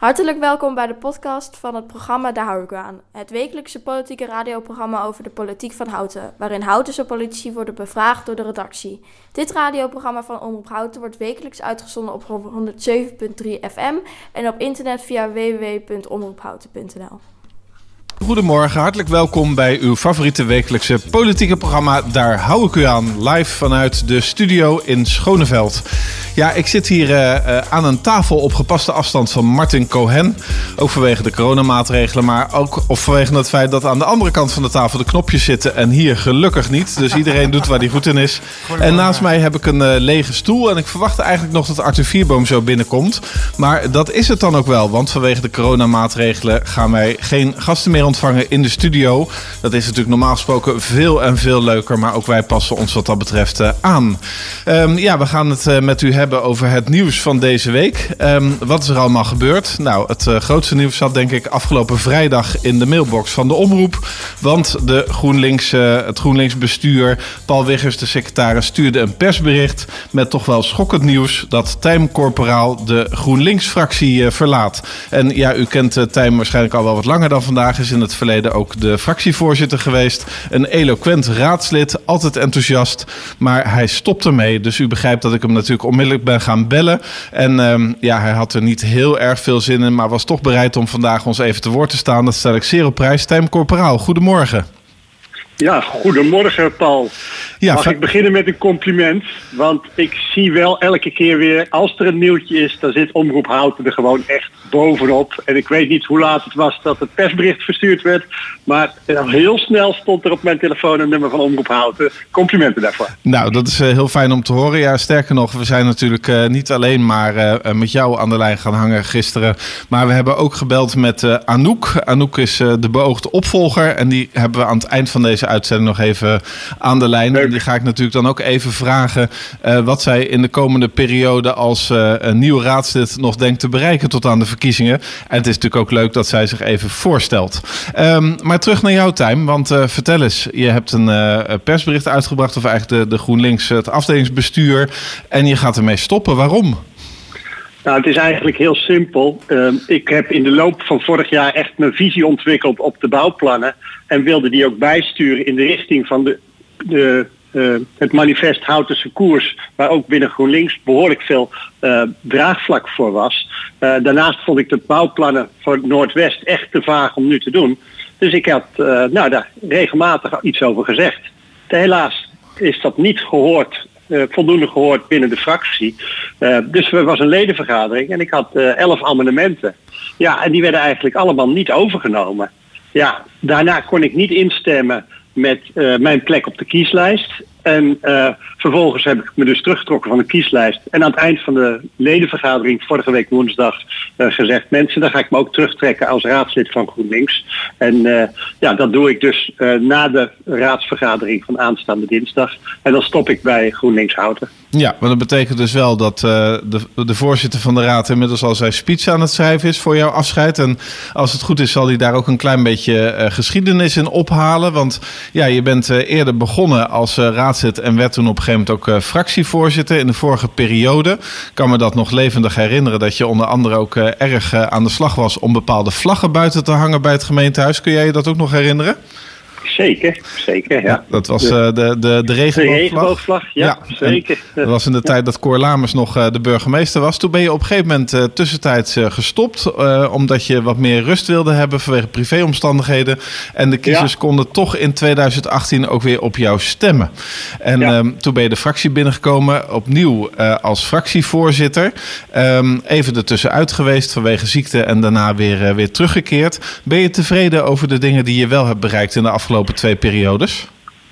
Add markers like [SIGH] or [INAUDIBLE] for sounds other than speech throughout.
Hartelijk welkom bij de podcast van het programma Daar hou. Het wekelijkse politieke radioprogramma over de politiek van Houten, waarin Houtense politici worden bevraagd door de redactie. Dit radioprogramma van Omroep Houten wordt wekelijks uitgezonden op 107.3 FM en op internet via www.omroephouten.nl. Goedemorgen, hartelijk welkom bij uw favoriete wekelijkse politieke programma. Daar hou ik u aan, live vanuit de studio in Schoneveld. Ja, ik zit hier uh, uh, aan een tafel op gepaste afstand van Martin Cohen. Ook vanwege de coronamaatregelen, maar ook of vanwege het feit dat aan de andere kant van de tafel de knopjes zitten en hier gelukkig niet. Dus iedereen doet waar hij goed in is. En naast mij heb ik een uh, lege stoel en ik verwachtte eigenlijk nog dat Arthur Vierboom zo binnenkomt. Maar dat is het dan ook wel, want vanwege de coronamaatregelen gaan wij geen gasten meer ontvangen in de studio. Dat is natuurlijk normaal gesproken veel en veel leuker, maar ook wij passen ons wat dat betreft aan. Um, ja, we gaan het met u hebben over het nieuws van deze week. Um, wat is er allemaal gebeurd? Nou, het uh, grootste nieuws zat denk ik afgelopen vrijdag in de mailbox van de omroep. Want de GroenLinks, het GroenLinks bestuur, Paul Wiggers, de secretaris, stuurde een persbericht met toch wel schokkend nieuws dat Tijm Corporaal de GroenLinks-fractie verlaat. En ja, u kent Tijm waarschijnlijk al wel wat langer dan vandaag. Is in het verleden ook de fractievoorzitter geweest. Een eloquent raadslid, altijd enthousiast. Maar hij stopt ermee. Dus u begrijpt dat ik hem natuurlijk onmiddellijk ben gaan bellen. En um, ja, hij had er niet heel erg veel zin in, maar was toch bereid om vandaag ons even te woord te staan. Dat stel ik zeer op prijs. Tijm Corporaal, goedemorgen. Ja, goedemorgen Paul. Ja, Mag ik beginnen met een compliment? Want ik zie wel elke keer weer, als er een nieuwtje is, dan zit Omroep Houten er gewoon echt bovenop. En ik weet niet hoe laat het was dat het persbericht verstuurd werd. Maar heel snel stond er op mijn telefoon een nummer van Omroep Houten. Complimenten daarvoor. Nou, dat is uh, heel fijn om te horen. Ja, sterker nog, we zijn natuurlijk uh, niet alleen maar uh, met jou aan de lijn gaan hangen gisteren. Maar we hebben ook gebeld met Anouk. Anouk is de beoogde opvolger. En die hebben we aan het eind van deze uitzending nog even aan de lijn. En die ga ik natuurlijk dan ook even vragen wat zij in de komende periode als een nieuw raadslid nog denkt te bereiken tot aan de verkiezingen. En het is natuurlijk ook leuk dat zij zich even voorstelt. Um, maar terug naar jouw time, want uh, vertel eens, je hebt een persbericht uitgebracht, of eigenlijk de, de GroenLinks, het afdelingsbestuur, en je gaat ermee stoppen. Waarom? Nou, het is eigenlijk heel simpel. Uh, ik heb in de loop van vorig jaar echt mijn visie ontwikkeld op de bouwplannen en wilde die ook bijsturen in de richting van de, de uh, het manifest Houtense Koers, waar ook binnen GroenLinks behoorlijk veel uh, draagvlak voor was. Uh, daarnaast vond ik de bouwplannen voor het Noordwest echt te vaag om nu te doen. Dus ik had nou, daar regelmatig iets over gezegd. Helaas is dat niet gehoord, voldoende gehoord binnen de fractie. dus er was een ledenvergadering en ik had elf amendementen. Ja, en die werden eigenlijk allemaal niet overgenomen. Ja, daarna kon ik niet instemmen met mijn plek op de kieslijst. En uh, vervolgens heb ik me dus teruggetrokken van de kieslijst. En aan het eind van de ledenvergadering vorige week woensdag uh, gezegd... mensen, dan ga ik me ook terugtrekken als raadslid van GroenLinks. En uh, ja, dat doe ik dus na de raadsvergadering van aanstaande dinsdag. En dan stop ik bij GroenLinks Houten. Ja, maar dat betekent dus wel dat de, de voorzitter van de raad inmiddels al zijn speech aan het schrijven is voor jouw afscheid. En als het goed is, zal hij daar ook een klein beetje geschiedenis in ophalen. Want ja, je bent eerder begonnen als en werd toen op een gegeven moment ook uh, fractievoorzitter in de vorige periode. Ik kan me dat nog levendig herinneren dat je onder andere ook uh, erg uh, aan de slag was om bepaalde vlaggen buiten te hangen bij het gemeentehuis. Kun jij je dat ook nog herinneren? Zeker, zeker. Ja. ja dat was uh, de, de, de regenboogvlag. De regenboogvlag, ja, ja zeker. Dat was in de tijd dat Cor Lamers nog uh, de burgemeester was. Toen ben je op een gegeven moment uh, tussentijds gestopt. omdat je wat meer rust wilde hebben vanwege privéomstandigheden. En de kiezers konden toch in 2018 ook weer op jou stemmen. En um, toen ben je de fractie binnengekomen. Opnieuw als fractievoorzitter. Um, even ertussenuit geweest vanwege ziekte. En daarna weer, weer teruggekeerd. Ben je tevreden over de dingen die je wel hebt bereikt in de afgelopen afgelopen twee periodes?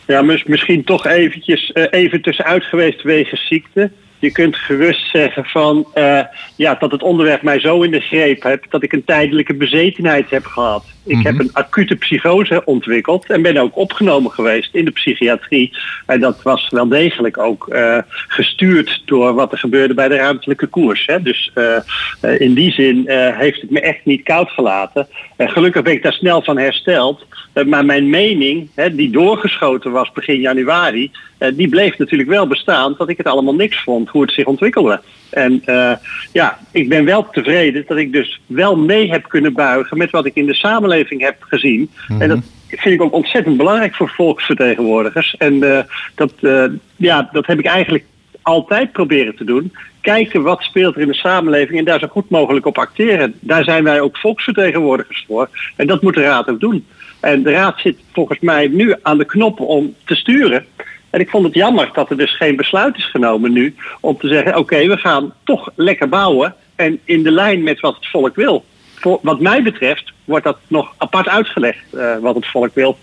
Ja, misschien toch eventjes uh, even tussenuit geweest wegens ziekte. Je kunt gerust zeggen van uh, ja, dat het onderwerp mij zo in de greep heeft dat ik een tijdelijke bezetenheid heb gehad. Ik mm -hmm. heb een acute psychose ontwikkeld en ben ook opgenomen geweest in de psychiatrie. En dat was wel degelijk ook uh, gestuurd door wat er gebeurde bij de ruimtelijke koers. Hè. Dus uh, in die zin heeft het me echt niet koud gelaten. gelukkig ben ik daar snel van hersteld. maar mijn mening, hè, die doorgeschoten was begin januari, die bleef natuurlijk wel bestaan dat ik het allemaal niks vond hoe het zich ontwikkelde. En uh, ja, ik ben wel tevreden dat ik dus wel mee heb kunnen buigen met wat ik in de samenleving heb gezien. En dat vind ik ook ontzettend belangrijk voor volksvertegenwoordigers. En uh, dat, uh, ja, dat heb ik eigenlijk altijd proberen te doen. Kijken wat speelt er in de samenleving en daar zo goed mogelijk op acteren. Daar zijn wij ook volksvertegenwoordigers voor. En dat moet de Raad ook doen. En de Raad zit volgens mij nu aan de knop om te sturen. En ik vond het jammer dat er dus geen besluit is genomen nu om te zeggen: oké, we gaan toch lekker bouwen en in de lijn met wat het volk wil. Voor, wat mij betreft wordt dat nog apart uitgelegd uh, wat het volk wil.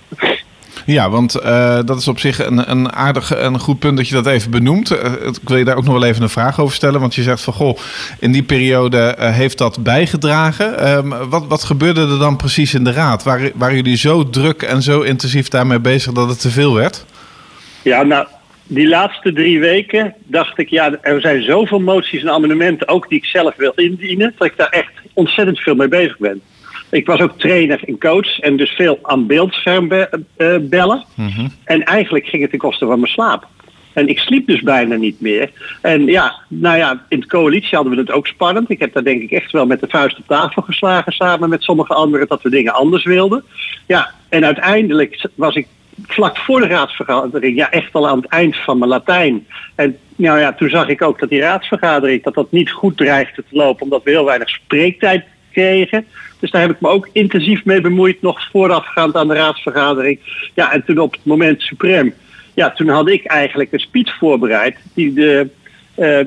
Ja, want uh, dat is op zich een, een aardig en goed punt dat je dat even benoemt. Uh, ik wil je daar ook nog wel even een vraag over stellen. Want je zegt van goh, in die periode heeft dat bijgedragen. Um, wat, wat gebeurde er dan precies in de raad? Waren, waren jullie zo druk en zo intensief daarmee bezig dat het te veel werd? Ja, nou, die laatste drie weken dacht ik, ja, er zijn zoveel moties en amendementen, ook die ik zelf wil indienen, dat ik daar echt ontzettend veel mee bezig ben. Ik was ook trainer en coach en dus veel aan beeldscherm be uh, bellen. Mm -hmm. En eigenlijk ging het ten koste van mijn slaap. En ik sliep dus bijna niet meer. En ja, nou ja, in de coalitie hadden we het ook spannend. Ik heb daar denk ik echt wel met de vuist op tafel geslagen samen met sommige anderen dat we dingen anders wilden. Ja, en uiteindelijk was ik vlak voor de raadsvergadering, ja echt al aan het eind van mijn Latijn. En nou ja, toen zag ik ook dat die raadsvergadering, dat dat niet goed dreigde te lopen, omdat we heel weinig spreektijd kregen. Dus daar heb ik me ook intensief mee bemoeid, nog voorafgaand aan de raadsvergadering. Ja, en toen op het moment suprem, ja, toen had ik eigenlijk een speech voorbereid die, de, uh,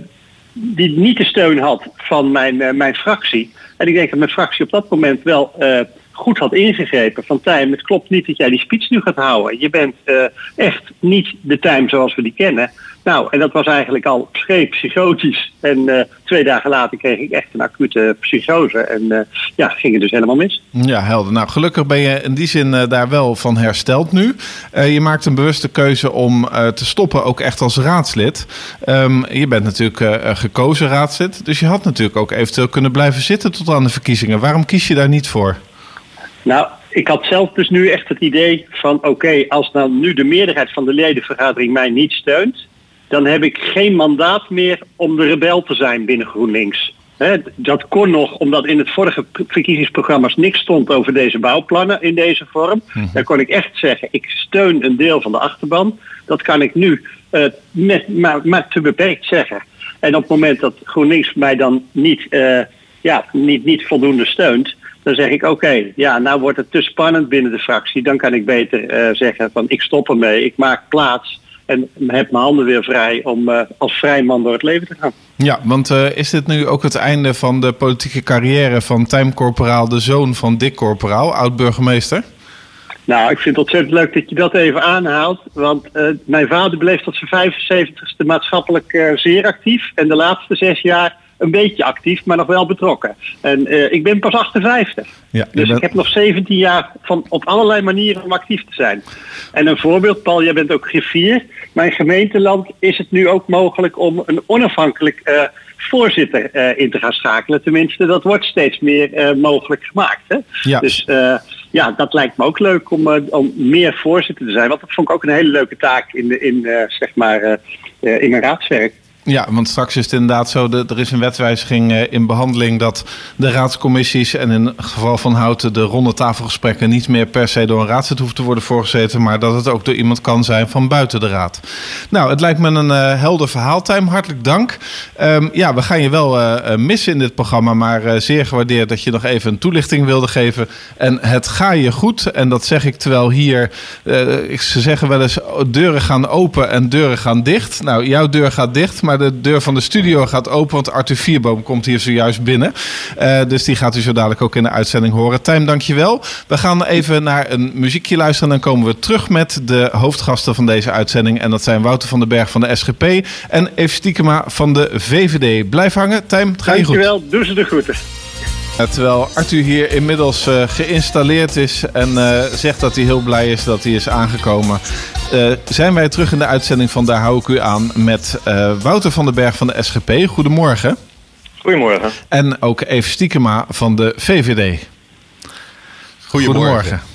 die niet de steun had van mijn, uh, mijn fractie. En ik denk dat mijn fractie op dat moment wel uh, goed had ingegrepen. Van Tijm, het klopt niet dat jij die speech nu gaat houden. Je bent uh, echt niet de Tijm zoals we die kennen. Nou, en dat was eigenlijk al scheep psychotisch. En uh, twee dagen later kreeg ik echt een acute psychose. En uh, ja, ging het dus helemaal mis. Ja, helder. Nou, gelukkig ben je in die zin daar wel van hersteld nu. je maakt een bewuste keuze om te stoppen, ook echt als raadslid. Um, je bent natuurlijk gekozen raadslid. Dus je had natuurlijk ook eventueel kunnen blijven zitten tot aan de verkiezingen. Waarom kies je daar niet voor? Nou, ik had zelf dus nu echt het idee van oké, okay, als dan nu de meerderheid van de ledenvergadering mij niet steunt, dan heb ik geen mandaat meer om de rebel te zijn binnen GroenLinks. He, dat kon nog omdat in het vorige verkiezingsprogramma's niks stond over deze bouwplannen in deze vorm. Mm-hmm. Dan kon ik echt zeggen, ik steun een deel van de achterban. Dat kan ik nu uh, met, maar, maar te beperkt zeggen. En op het moment dat GroenLinks mij dan niet, uh, ja, niet, niet voldoende steunt, dan zeg ik oké, okay, ja, nou wordt het te spannend binnen de fractie. Dan kan ik beter uh, zeggen van ik stop ermee, ik maak plaats en heb mijn handen weer vrij om uh, als vrij man door het leven te gaan. Ja, want uh, is dit nu ook het einde van de politieke carrière van Tijm Corporaal, de zoon van Dick Corporaal, oud-burgemeester? Nou, ik vind het ontzettend leuk dat je dat even aanhaalt. Want uh, mijn vader bleef tot zijn 75ste maatschappelijk zeer actief. En de laatste zes jaar een beetje actief, maar nog wel betrokken. En uh, ik ben pas 58. Ja, dus bent... ik heb nog 17 jaar van op allerlei manieren om actief te zijn. En een voorbeeld, Paul, jij bent ook griffier. Mijn gemeenteland is het nu ook mogelijk om een onafhankelijk uh, voorzitter uh, in te gaan schakelen. Tenminste, dat wordt steeds meer mogelijk gemaakt. Hè? Ja. Dus ja, dat lijkt me ook leuk om, om meer voorzitter te zijn. Want dat vond ik ook een hele leuke taak in, de, in, zeg maar, in mijn raadswerk. Ja, want straks is het inderdaad zo, er is een wetswijziging uh, in behandeling dat de raadscommissies en in het geval van Houten de ronde tafelgesprekken niet meer per se door een raadslid hoeft te worden voorgezeten, maar dat het ook door iemand kan zijn van buiten de raad. Nou, het lijkt me een uh, helder verhaal, Tijm. Hartelijk dank. Um, ja, we gaan je wel uh, missen in dit programma, maar zeer gewaardeerd dat je nog even een toelichting wilde geven. En het ga je goed. En dat zeg ik terwijl hier, ik, ze zeggen wel eens, deuren gaan open en deuren gaan dicht. Nou, jouw deur gaat dicht, maar de deur van de studio gaat open. Want Arthur Vierboom komt hier zojuist binnen. Uh, dus die gaat u zo dadelijk ook in de uitzending horen. Tijm, dankjewel. We gaan even naar een muziekje luisteren. En dan komen we terug met de hoofdgasten van deze uitzending. En dat zijn Wouter van den Berg van de SGP en Eve Stiekema van de VVD. Blijf hangen. Tijm, ga je goed. Dankjewel. Doe ze de groeten. Terwijl Arthur hier inmiddels uh, geïnstalleerd is en uh, zegt dat hij heel blij is dat hij is aangekomen, uh, zijn wij terug in de uitzending van Daar hou ik u aan met Wouter van den Berg van de SGP. Goedemorgen. Goedemorgen. En ook Eve Stiekema van de VVD. Goedemorgen. Goedemorgen.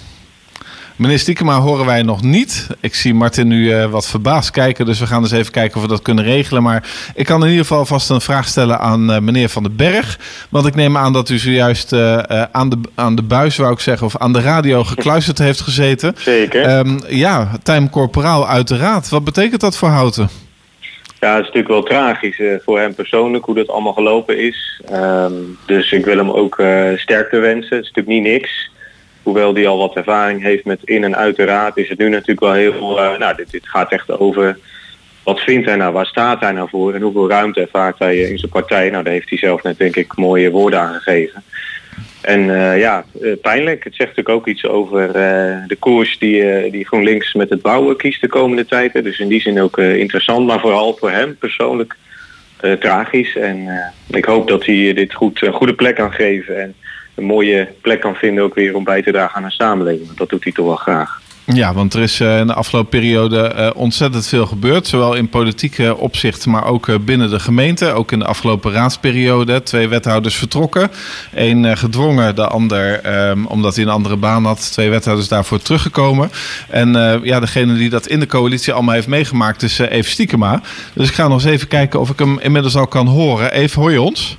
Meneer Stiekema horen wij nog niet. Ik zie Martin nu uh, wat verbaasd kijken, dus we gaan eens even kijken of we dat kunnen regelen. Maar ik kan in ieder geval vast een vraag stellen aan uh, meneer Van den Berg. Want ik neem aan dat u zojuist uh, aan, de, aan de buis, wou ik zeggen, of aan de radio gekluisterd heeft gezeten. Zeker. Um, ja, time corporaal uiteraard. Wat betekent dat voor Houten? Ja, het is natuurlijk wel tragisch uh, voor hem persoonlijk hoe dat allemaal gelopen is. Um, dus ik wil hem ook uh, sterkte wensen. Het is natuurlijk niet niks. Hoewel hij al wat ervaring heeft met in- en uit de raad, is het nu natuurlijk wel heel... Uh, nou, dit, gaat echt over wat vindt hij nou, waar staat hij nou voor en hoeveel ruimte ervaart hij in zijn partij. Nou, daar heeft hij zelf net denk ik mooie woorden aan gegeven. En uh, ja, uh, pijnlijk. Het zegt natuurlijk ook iets over de koers die, die GroenLinks met het bouwen kiest de komende tijd. Dus in die zin ook interessant, maar vooral voor hem persoonlijk tragisch. En ik hoop dat hij dit goed een goede plek kan geven en een mooie plek kan vinden ook weer om bij te dragen aan een samenleving. Dat doet hij toch wel graag. Ja, want er is in de afgelopen periode ontzettend veel gebeurd. Zowel in politieke opzicht, maar ook binnen de gemeente. Ook in de afgelopen raadsperiode. Twee wethouders vertrokken. Eén gedwongen, de ander um, omdat hij een andere baan had. Twee wethouders daarvoor teruggekomen. En ja, degene die dat in de coalitie allemaal heeft meegemaakt is Eve Stiekema. Dus ik ga nog eens even kijken of ik hem inmiddels al kan horen. Eve, hoor je ons?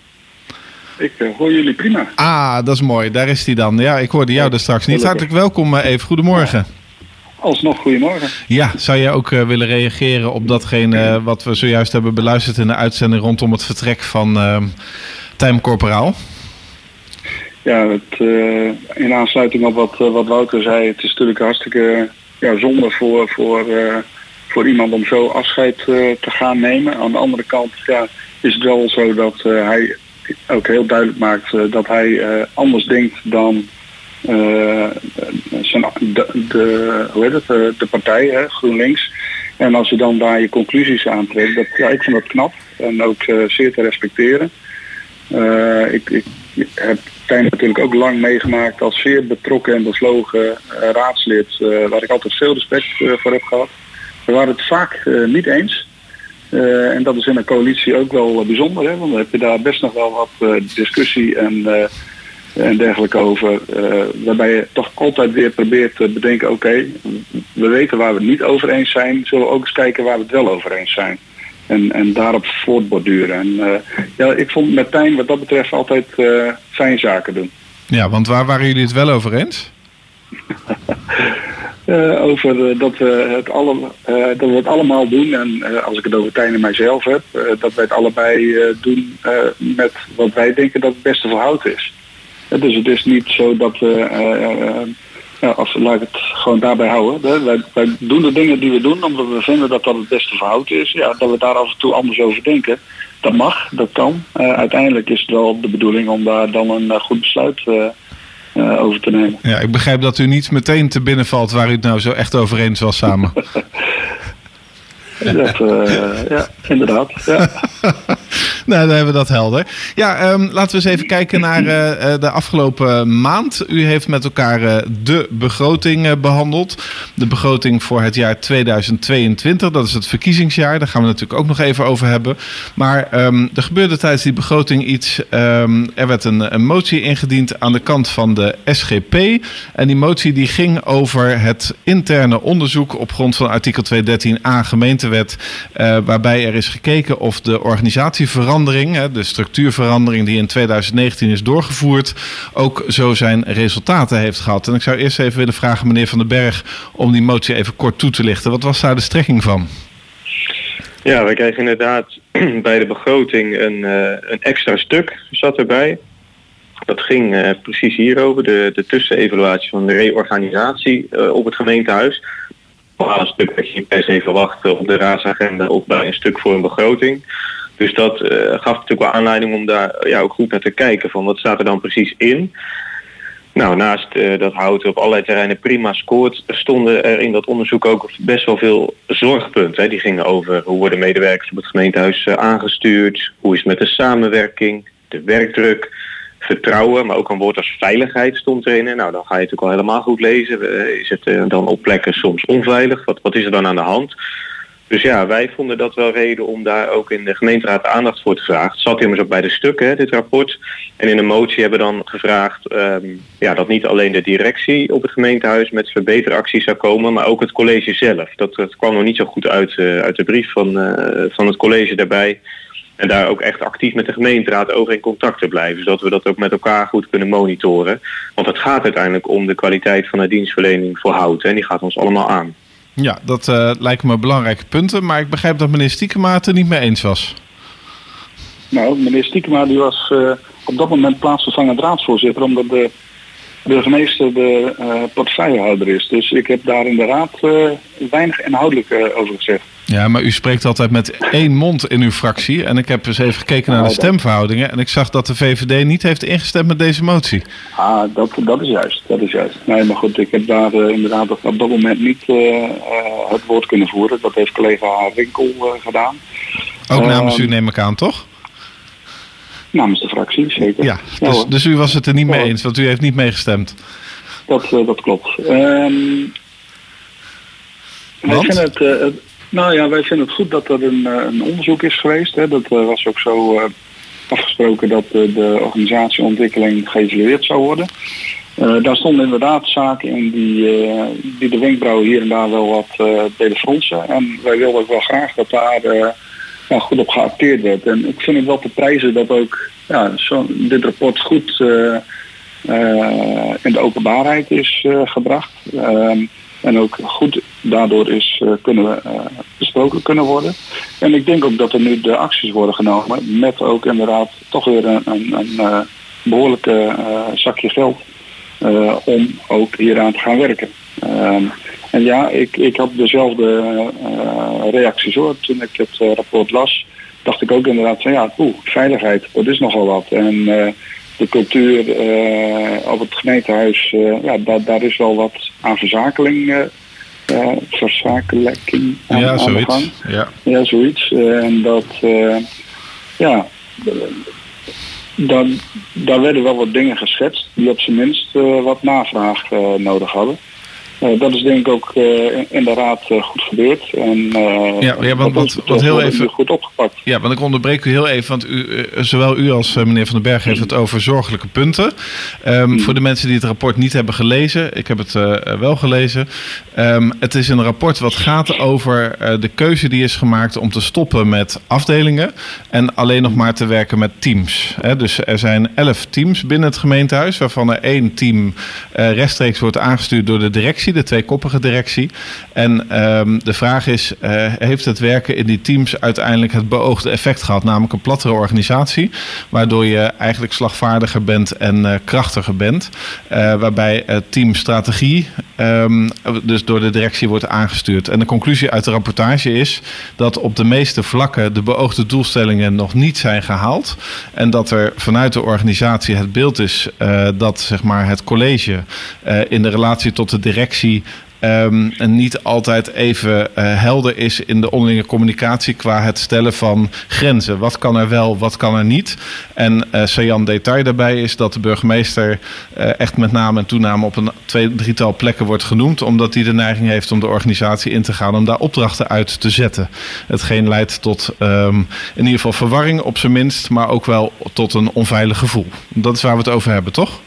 Ik uh, hoor jullie prima. Ah, dat is mooi. Daar is hij dan. Ja, ik hoorde jou er straks niet. Hartelijk welkom, Eve. Goedemorgen. Ja. Alsnog goedemorgen. Ja, zou jij ook uh, willen reageren op datgene uh, wat we zojuist hebben beluisterd in de uitzending rondom het vertrek van uh, Tijm Corporaal? Ja, het, in aansluiting op wat, wat Wouter zei, het is natuurlijk hartstikke ja, zonde voor, voor, voor iemand om zo afscheid te gaan nemen. Aan de andere kant ja, is het wel zo dat hij ook heel duidelijk maakt dat hij anders denkt dan uh, zijn, de, de, hoe heet het, de, partij, hè, GroenLinks. En als je dan daar je conclusies aantrekt, dat, ja, ik vind dat knap en ook zeer te respecteren. Ik, ik heb Tijn natuurlijk ook lang meegemaakt als zeer betrokken en bevlogen raadslid, waar ik altijd veel respect voor heb gehad. We waren het vaak niet eens. En dat is in een coalitie ook wel bijzonder, hè, want dan heb je daar best nog wel wat discussie en en dergelijke over. Waarbij je toch altijd weer probeert te bedenken, oké, we weten waar we het niet over eens zijn, zullen we ook eens kijken waar we het wel over eens zijn. En, en daarop voortborduren. En ja, ik vond met Tijn wat dat betreft altijd uh, zaken doen. Ja, want waar waren jullie het wel over eens? [LAUGHS] over dat, we het alle, dat we het allemaal doen. En als ik het over Tijn en mijzelf heb, dat wij het allebei doen met wat wij denken dat het beste voor hout is. Dus het is niet zo dat we, ja, als, laat ik het gewoon daarbij houden. Hè. Wij, wij, doen de dingen die we doen omdat we vinden dat dat het beste verhoud is. Ja, dat we daar af en toe anders over denken. Dat mag, dat kan. Uiteindelijk is het wel de bedoeling om daar dan een goed besluit over te nemen. Ja, ik begrijp dat u niet meteen te binnen valt waar u het nou zo echt over eens was samen. [LAUGHS] Dat, ja, inderdaad. Ja. [LAUGHS] nou, dan hebben we dat helder. Ja, um, laten we eens even kijken naar uh, de afgelopen maand. U heeft met elkaar de begroting behandeld. De begroting voor het jaar 2022. Dat is het verkiezingsjaar. Daar gaan we natuurlijk ook nog even over hebben. Maar um, er gebeurde tijdens die begroting iets. Um, er werd een, een, motie ingediend aan de kant van de SGP. En die motie die ging over het interne onderzoek op grond van artikel 213a gemeentewet. waarbij er is gekeken of de organisatieverandering de structuurverandering die in 2019 is doorgevoerd, ook zo zijn resultaten heeft gehad. En ik zou eerst even willen vragen, meneer Van den Berg, om die motie even kort toe te lichten. Wat was daar de strekking van? Ja, we kregen inderdaad [CLEARS THROAT] bij de begroting een, uh, een extra stuk zat erbij. Dat ging uh, precies hierover, de, de tussenevaluatie van de reorganisatie op het gemeentehuis. Een stuk dat je per se verwacht op de raadsagenda of bij een stuk voor een begroting. Dus dat uh, gaf natuurlijk wel aanleiding om daar ja, ook goed naar te kijken van wat staat er dan precies in. Nou, naast dat hout op allerlei terreinen prima scoort, stonden er in dat onderzoek ook best wel veel zorgpunten. Hè. Die gingen over hoe worden medewerkers op het gemeentehuis aangestuurd, hoe is het met de samenwerking, de werkdruk, vertrouwen, maar ook een woord als veiligheid stond erin. Nou, dan ga je natuurlijk al helemaal goed lezen. is het dan op plekken soms onveilig? Wat, wat is er dan aan de hand? Dus ja, wij vonden dat wel reden om daar ook in de gemeenteraad aandacht voor te vragen. Het zat immers ook bij de stukken, dit rapport. En in een motie hebben we dan gevraagd ehm, ja, dat niet alleen de directie op het gemeentehuis met verbeteracties zou komen, maar ook het college zelf. Dat, kwam nog niet zo goed uit, uh, uit de brief van, van het college daarbij. En daar ook echt actief met de gemeenteraad over in contact te blijven. Zodat we dat ook met elkaar goed kunnen monitoren. Want het gaat uiteindelijk om de kwaliteit van de dienstverlening voor hout. En die gaat ons allemaal aan. Ja, dat uh, lijken me belangrijke punten. Maar ik begrijp dat meneer Stiekema het er niet mee eens was. Nou, meneer Stiekema die was uh, op dat moment plaatsvervangend raadsvoorzitter. Omdat de burgemeester de uh, portefeuillehouder is. Dus ik heb daar in de raad weinig inhoudelijk over gezegd. Ja, maar u spreekt altijd met één mond in uw fractie. En ik heb eens even gekeken naar de stemverhoudingen. En ik zag dat de VVD niet heeft ingestemd met deze motie. Ah, dat, dat is juist. Dat is juist. Nee, maar goed, ik heb daar inderdaad op dat moment niet het woord kunnen voeren. Dat heeft collega Winkel gedaan. Ook namens u neem ik aan, toch? Namens de fractie, zeker. Ja, dus, ja, dus u was het er niet mee eens, want u heeft niet meegestemd. Dat, dat klopt. Um, wij vinden het, het nou ja, wij vinden het goed dat er een, een onderzoek is geweest. Hè. Dat uh, was ook zo uh, afgesproken dat de organisatieontwikkeling geëvalueerd zou worden. daar stonden inderdaad zaken in die, die de wenkbrauwen hier en daar wel wat deden fronsen. En wij wilden ook wel graag dat daar ja, goed op geacteerd werd. En ik vind het wel te prijzen dat ook ja, zo, dit rapport goed in de openbaarheid is gebracht. Ehm, en ook goed daardoor is kunnen uh, besproken kunnen worden. En ik denk ook dat er nu de acties worden genomen met ook inderdaad toch weer een, een, een behoorlijke zakje geld om ook hieraan te gaan werken. En ja, ik, ik had dezelfde reacties hoor. Toen ik het rapport las, dacht ik ook inderdaad van ja, oeh, veiligheid, dat is nogal wat. En de cultuur op het gemeentehuis, ja, daar, daar is wel wat aan verzakeling uh, verzakelijking aan, ja, aan de gang. Ja. ja, zoiets. Uh, en dat, uh, ja, dan, daar werden wel wat dingen geschetst die op zijn minst wat navraag nodig hadden. Uh, dat is denk ik ook uh, in de raad uh, goed gebeurd. En, ja, ja, want heel even goed opgepakt. Ja, want ik onderbreek u heel even, want u, zowel u als meneer Van den Berg heeft het over zorgelijke punten. Um, mm. Voor de mensen die het rapport niet hebben gelezen, ik heb het wel gelezen. Um, het is een rapport wat gaat over de keuze die is gemaakt om te stoppen met afdelingen en alleen nog maar te werken met teams. Hè, dus er zijn elf teams binnen het gemeentehuis, waarvan er één team rechtstreeks wordt aangestuurd door de directie de tweekoppige directie. En um, de vraag is, uh, heeft het werken in die teams uiteindelijk het beoogde effect gehad? Namelijk een plattere organisatie, waardoor je eigenlijk slagvaardiger bent en uh, krachtiger bent. Uh, waarbij het team strategie um, dus door de directie wordt aangestuurd. En de conclusie uit de rapportage is dat op de meeste vlakken de beoogde doelstellingen nog niet zijn gehaald. En dat er vanuit de organisatie het beeld is dat zeg maar, het college in de relatie tot de directie Um, niet altijd even uh, helder is in de onderlinge communicatie qua het stellen van grenzen. Wat kan er wel, wat kan er niet? En uh, saillant detail daarbij is dat de burgemeester uh, echt met name en toename op een twee, drietal plekken wordt genoemd, omdat hij de neiging heeft om de organisatie in te gaan om daar opdrachten uit te zetten. Hetgeen leidt tot um, in ieder geval verwarring op zijn minst, maar ook wel tot een onveilig gevoel. Dat is waar we het over hebben, toch?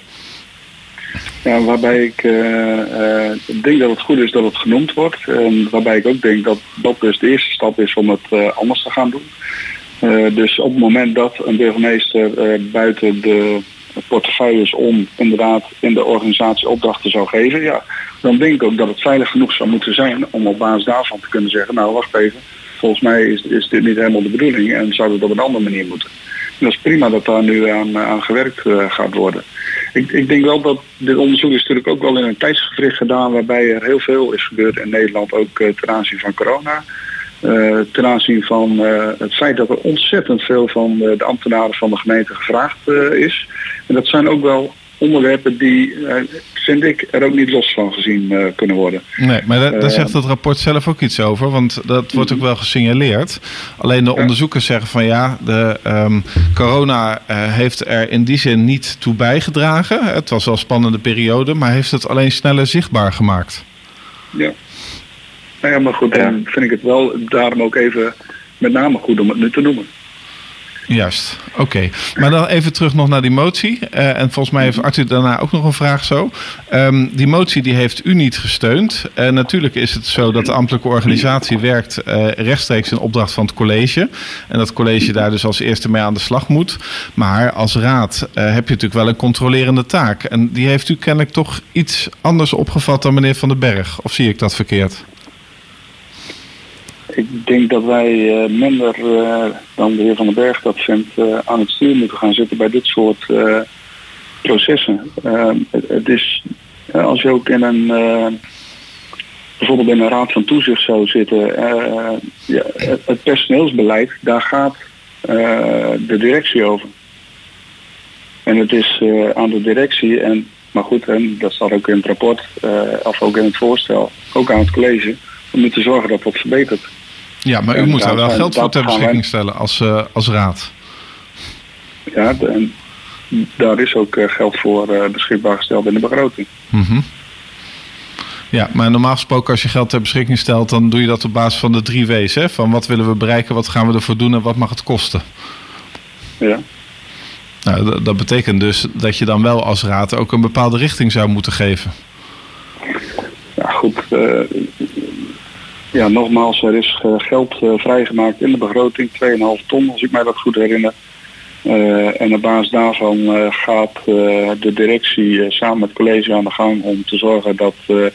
Ja, waarbij ik uh, uh, denk dat het goed is dat het genoemd wordt. En waarbij ik ook denk dat dat dus de eerste stap is om het uh, anders te gaan doen. dus op het moment dat een burgemeester buiten de portefeuilles om inderdaad in de organisatie opdrachten zou geven, ja, dan denk ik ook dat het veilig genoeg zou moeten zijn om op basis daarvan te kunnen zeggen, nou wacht even, volgens mij is, is dit niet helemaal de bedoeling en zou het op een andere manier moeten. Dat is prima dat daar nu aan, aan gewerkt gaat worden ik, ik denk wel dat dit onderzoek is natuurlijk ook wel in een tijdsgevricht gedaan waarbij er heel veel is gebeurd in Nederland, ook uh, ten aanzien van corona. Ten aanzien van het feit dat er ontzettend veel van de ambtenaren van de gemeente gevraagd is. En dat zijn ook wel onderwerpen die, vind ik, er ook niet los van gezien uh, kunnen worden. Nee, maar daar, daar zegt het rapport zelf ook iets over, want dat wordt ook wel gesignaleerd. Alleen de onderzoekers zeggen van ja, de um, corona heeft er in die zin niet toe bijgedragen. Het was wel een spannende periode, maar heeft het alleen sneller zichtbaar gemaakt. Ja. Nou ja, maar goed, dan vind ik het wel daarom ook even met name goed om het nu te noemen. Juist, oké. Maar dan even terug nog naar die motie. Uh, en volgens mij heeft Arthur daarna ook nog een vraag zo. Um, die motie die heeft u niet gesteund. Uh, natuurlijk is het zo dat de ambtelijke organisatie werkt uh, rechtstreeks in opdracht van het college. En dat college daar dus als eerste mee aan de slag moet. Maar als raad heb je natuurlijk wel een controlerende taak. En die heeft u kennelijk toch iets anders opgevat dan meneer Van den Berg. Of zie ik dat verkeerd? Ik denk dat wij uh, minder uh, dan de heer Van den Berg dat vindt uh, aan het stuur moeten gaan zitten bij dit soort processen. Het, is, als je ook in een, bijvoorbeeld in een raad van toezicht zou zitten, ja, het, personeelsbeleid, daar gaat de directie over. En het is aan de directie, en, maar goed, en dat staat ook in het rapport, of ook in het voorstel, ook aan het college, om te zorgen dat dat verbetert. Ja, maar u moet daar wel geld voor ter beschikking stellen als, uh, als raad. Ja, en daar is ook uh, geld voor uh, beschikbaar gesteld in de begroting. Mm -hmm. Ja, maar normaal gesproken als je geld ter beschikking stelt... dan doe je dat op basis van de drie W's. Hè? Van wat willen we bereiken, wat gaan we ervoor doen en wat mag het kosten. Ja. Nou, dat betekent dus dat je dan wel als raad ook een bepaalde richting zou moeten geven. Ja, goed ja, nogmaals, er is uh, geld uh, vrijgemaakt in de begroting, 2,5 ton als ik mij dat goed herinner. Uh, en op basis daarvan gaat de directie samen met het college aan de gang om te zorgen dat de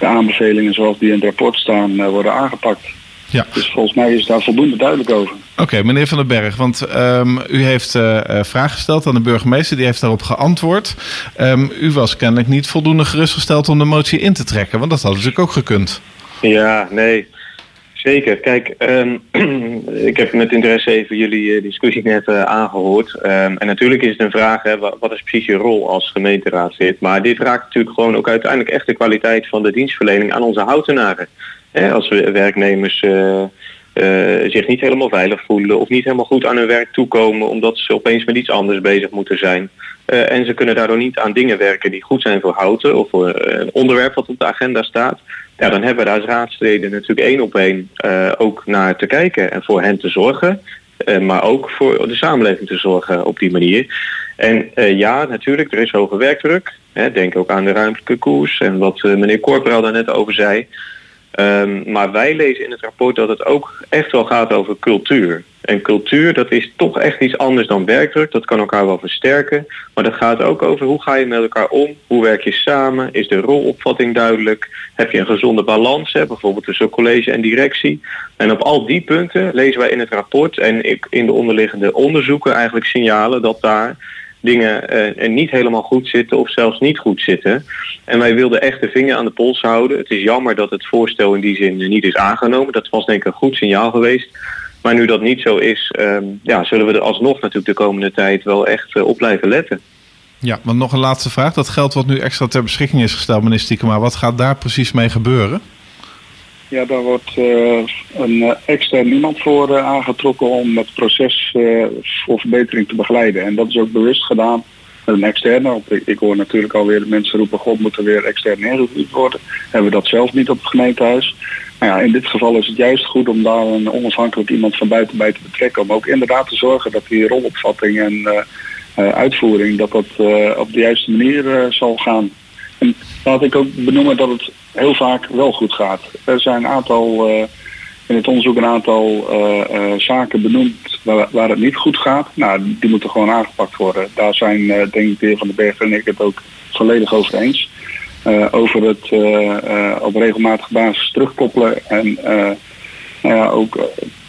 aanbevelingen zoals die in het rapport staan worden aangepakt. Ja. Dus volgens mij is daar voldoende duidelijk over. Oké, meneer Van den Berg, want um, u heeft uh, vragen gesteld aan de burgemeester, die heeft daarop geantwoord. Um, u was kennelijk niet voldoende gerustgesteld om de motie in te trekken, want dat had natuurlijk ook gekund. Ja, nee. Zeker. Kijk, um, [CLEARS THROAT] ik heb met interesse even jullie uh, discussie net uh, aangehoord. Um, en natuurlijk is het een vraag, hè, wat is precies je rol als gemeenteraadslid? Maar dit raakt natuurlijk gewoon ook uiteindelijk echt de kwaliteit van de dienstverlening aan onze houtenaren. Hè, als we werknemers uh, zich niet helemaal veilig voelen of niet helemaal goed aan hun werk toekomen omdat ze opeens met iets anders bezig moeten zijn. en ze kunnen daardoor niet aan dingen werken die goed zijn voor houten of voor een onderwerp wat op de agenda staat ja, dan hebben we daar als raadsleden natuurlijk één op één ook naar te kijken en voor hen te zorgen. Maar ook voor de samenleving te zorgen op die manier. En ja, natuurlijk, er is hoge werkdruk. Hè, denk ook aan de ruimtelijke koers en wat meneer Corporaal daar net over zei. Um, maar wij lezen in het rapport dat het ook echt wel gaat over cultuur. En cultuur, dat is toch echt iets anders dan werkdruk. Dat kan elkaar wel versterken. Maar dat gaat ook over hoe ga je met elkaar om? Hoe werk je samen? Is de rolopvatting duidelijk? Heb je een gezonde balans, hè? bijvoorbeeld tussen college en directie? En op al die punten lezen wij in het rapport en in de onderliggende onderzoeken eigenlijk signalen dat daar dingen uh, niet helemaal goed zitten of zelfs niet goed zitten. En wij wilden echt de vinger aan de pols houden. Het is jammer dat het voorstel in die zin niet is aangenomen. Dat was denk ik een goed signaal geweest. Maar nu dat niet zo is, um, ja, zullen we er alsnog natuurlijk de komende tijd wel echt uh, op blijven letten. Ja, want nog een laatste vraag. Dat geld wat nu extra ter beschikking is gesteld, minister Stiekema, wat gaat daar precies mee gebeuren? Ja, daar wordt uh, een uh, extern iemand voor uh, aangetrokken om het proces voor verbetering te begeleiden. En dat is ook bewust gedaan met een externe. Ik, hoor natuurlijk alweer mensen roepen, god moet er weer extern ingevoerd worden. Hebben we dat zelf niet op het gemeentehuis. Nou ja, in dit geval is het juist goed om daar een onafhankelijk iemand van buiten bij te betrekken. Om ook inderdaad te zorgen dat die rolopvatting en uitvoering, dat dat op de juiste manier zal gaan. En laat ik ook benoemen dat het heel vaak wel goed gaat. Er zijn een aantal, uh, in het onderzoek een aantal uh, uh, zaken benoemd waar, het niet goed gaat. Nou, die moeten gewoon aangepakt worden. Daar zijn, denk ik, de heer Van den Berg en ik het ook volledig over eens. over het op regelmatige basis terugkoppelen en ja, ook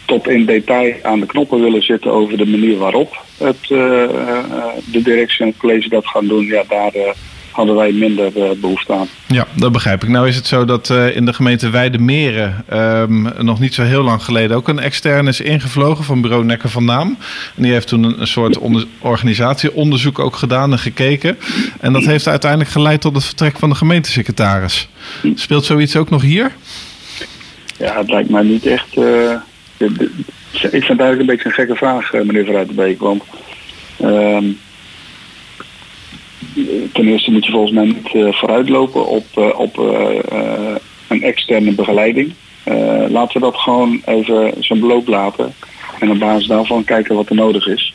tot in detail aan de knoppen willen zitten over de manier waarop het, de directie en het college dat gaan doen. Ja, daar hadden wij minder uh, behoefte aan. Ja, dat begrijp ik. Nou is het zo dat uh, in de gemeente Weidemeren um, nog niet zo heel lang geleden ook een externe is ingevlogen van bureau Nekker van Naam. En die heeft toen een, een soort onder, organisatieonderzoek ook gedaan en gekeken. En dat heeft uiteindelijk geleid tot het vertrek van de gemeentesecretaris. Speelt zoiets ook nog hier? Ja, het lijkt mij niet echt... Uh, ik vind het eigenlijk een beetje een gekke vraag, meneer Van Beek. Want... Uh, ten eerste moet je volgens mij niet uh, vooruitlopen op, uh, op uh, een externe begeleiding. laten we dat gewoon even zijn beloop laten. En op basis daarvan kijken wat er nodig is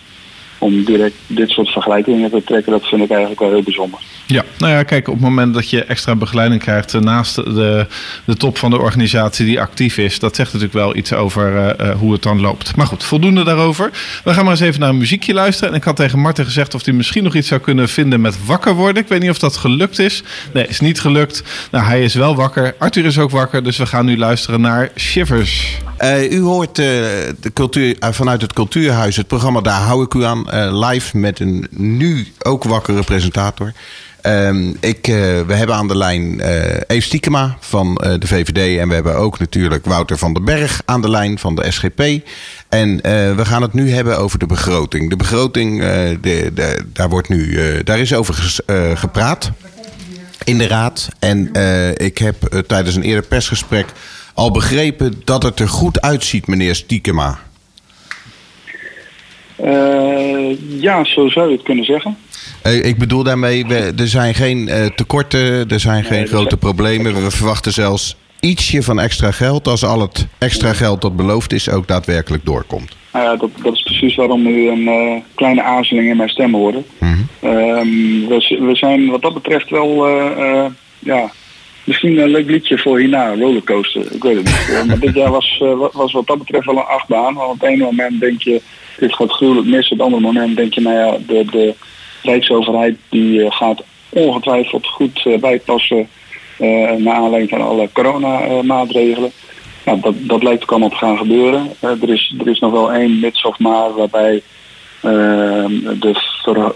om direct dit soort vergelijkingen te trekken, dat vind ik eigenlijk wel heel bijzonder. Ja, nou ja, kijk, op het moment dat je extra begeleiding krijgt eh, naast de, de top van de organisatie die actief is, dat zegt natuurlijk wel iets over uh, hoe het dan loopt. Maar goed, voldoende daarover. We gaan maar eens even naar een muziekje luisteren. En ik had tegen Marten gezegd of hij misschien nog iets zou kunnen vinden met wakker worden. Ik weet niet of dat gelukt is. Nee, is niet gelukt. Nou, hij is wel wakker. Arthur is ook wakker, dus we gaan nu luisteren naar Shivers. Uh, u hoort de cultuur, vanuit het Cultuurhuis het programma Daar hou ik u aan live met een nu ook wakkere presentator. Ehm, ik, uh, we hebben aan de lijn uh, Eve Stiekema van de VVD. En we hebben ook natuurlijk Wouter van den Berg aan de lijn van de SGP. En we gaan het nu hebben over de begroting. De begroting, de, daar, wordt nu, daar is over gepraat in de Raad. En ik heb tijdens een eerder persgesprek al begrepen dat het er goed uitziet, meneer Stiekema. Ja, zo zou je het kunnen zeggen. Eh, ik bedoel daarmee, er zijn geen uh, tekorten, er zijn geen grote problemen. We verwachten zelfs ietsje van extra geld als al het extra geld dat beloofd is ook daadwerkelijk doorkomt. Nou ja, dat, dat is precies waarom u een uh, kleine aarzeling in mijn stem hoorde. Mm -hmm. um, we, we, zijn wat dat betreft wel, ja, misschien een leuk liedje voor hierna, rollercoaster, ik weet het niet. maar dit jaar was, was wat dat betreft wel een achtbaan. Want op het ene moment denk je, dit gaat gruwelijk mis. Op het andere moment denk je, nou ja, de, de Rijksoverheid die eh, gaat ongetwijfeld goed eh, bijpassen eh, naar aanleiding van alle coronamaatregelen. Nou, dat, dat lijkt ook allemaal te gaan gebeuren. er, is, er is nog wel één mits of maar waarbij de,